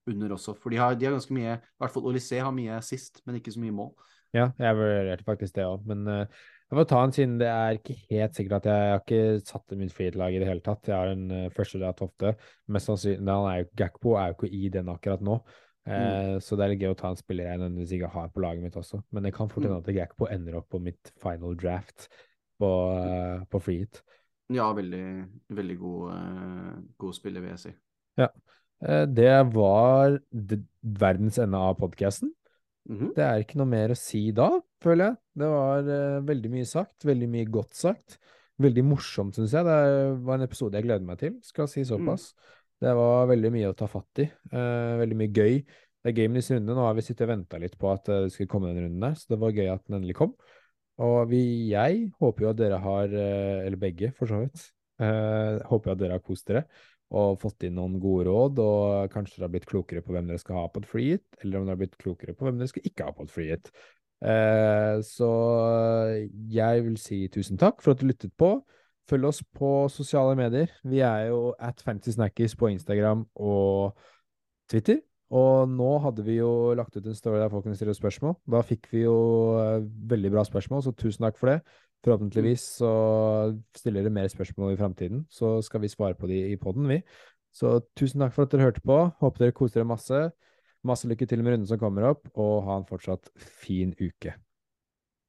Speaker 2: under også. For de har, de har ganske mye I hvert fall Olysée har mye sist, men ikke så mye mål.
Speaker 1: Ja, jeg vurderte faktisk det òg, men uh, jeg får ta en siden det er ikke helt sikkert at jeg, jeg har ikke satt mitt freehet-lag i det hele tatt. Jeg har en uh, første dag Tofte. Mest sannsynlig han er jo, Gakpo er jo ikke i den akkurat nå. Eh, Så det er litt gøy å ta en spiller jeg nødvendigvis ikke har på laget mitt også. Men det kan fort hende
Speaker 2: Mm.
Speaker 1: at Gakpo ender opp på mitt final draft på, uh, på freehet.
Speaker 2: Ja, veldig, veldig god, god spiller, vil jeg si.
Speaker 1: Eh, det var verdens ende av podkasten.
Speaker 2: Mhm.
Speaker 1: Det er ikke noe mer å si da, føler jeg. Det var eh, veldig mye sagt, veldig mye godt sagt. Veldig morsomt, syns jeg. Det var en episode jeg gleder meg til, skal si såpass. Det var veldig mye å ta fatt i. eh, veldig mye gøy. det er gameness runde. Nå har vi sittet og venta litt på at det skulle komme den runden der, så det var gøy at den endelig kom. Og vi, jeg håper jo at dere har, eller begge for så vidt, håper jo at dere har kost dere og fått inn noen gode råd, og kanskje dere har blitt klokere på hvem dere skal ha på et freehit, eller om dere har blitt klokere på hvem dere skal ikke ha på et free hit. Uh, så jeg vil si tusen takk for at du lyttet på. Følg oss på sosiale medier. Vi er jo at Fantasy på Instagram og Twitter. Og nå hadde vi jo lagt ut en story der folk kunne stille spørsmål. Da fikk vi jo uh, veldig bra spørsmål, så tusen takk for det. Forhåpentligvis så stiller dere mer spørsmål i framtiden, så skal vi svare på de i poden, vi. Så tusen takk for at dere hørte på. Håper dere koser dere masse. Masse lykke til med runden som kommer opp, og ha en fortsatt fin uke.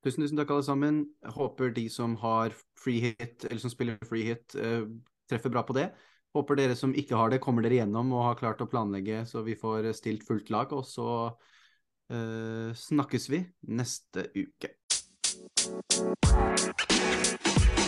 Speaker 2: Tusen, tusen takk, alle sammen. Jeg håper de som har free hit, eller som spiller free hit, uh, treffer bra på det. Håper dere som ikke har det, kommer dere gjennom og har klart å planlegge så vi får stilt fullt lag. Og så uh, snakkes vi neste uke. Thank you.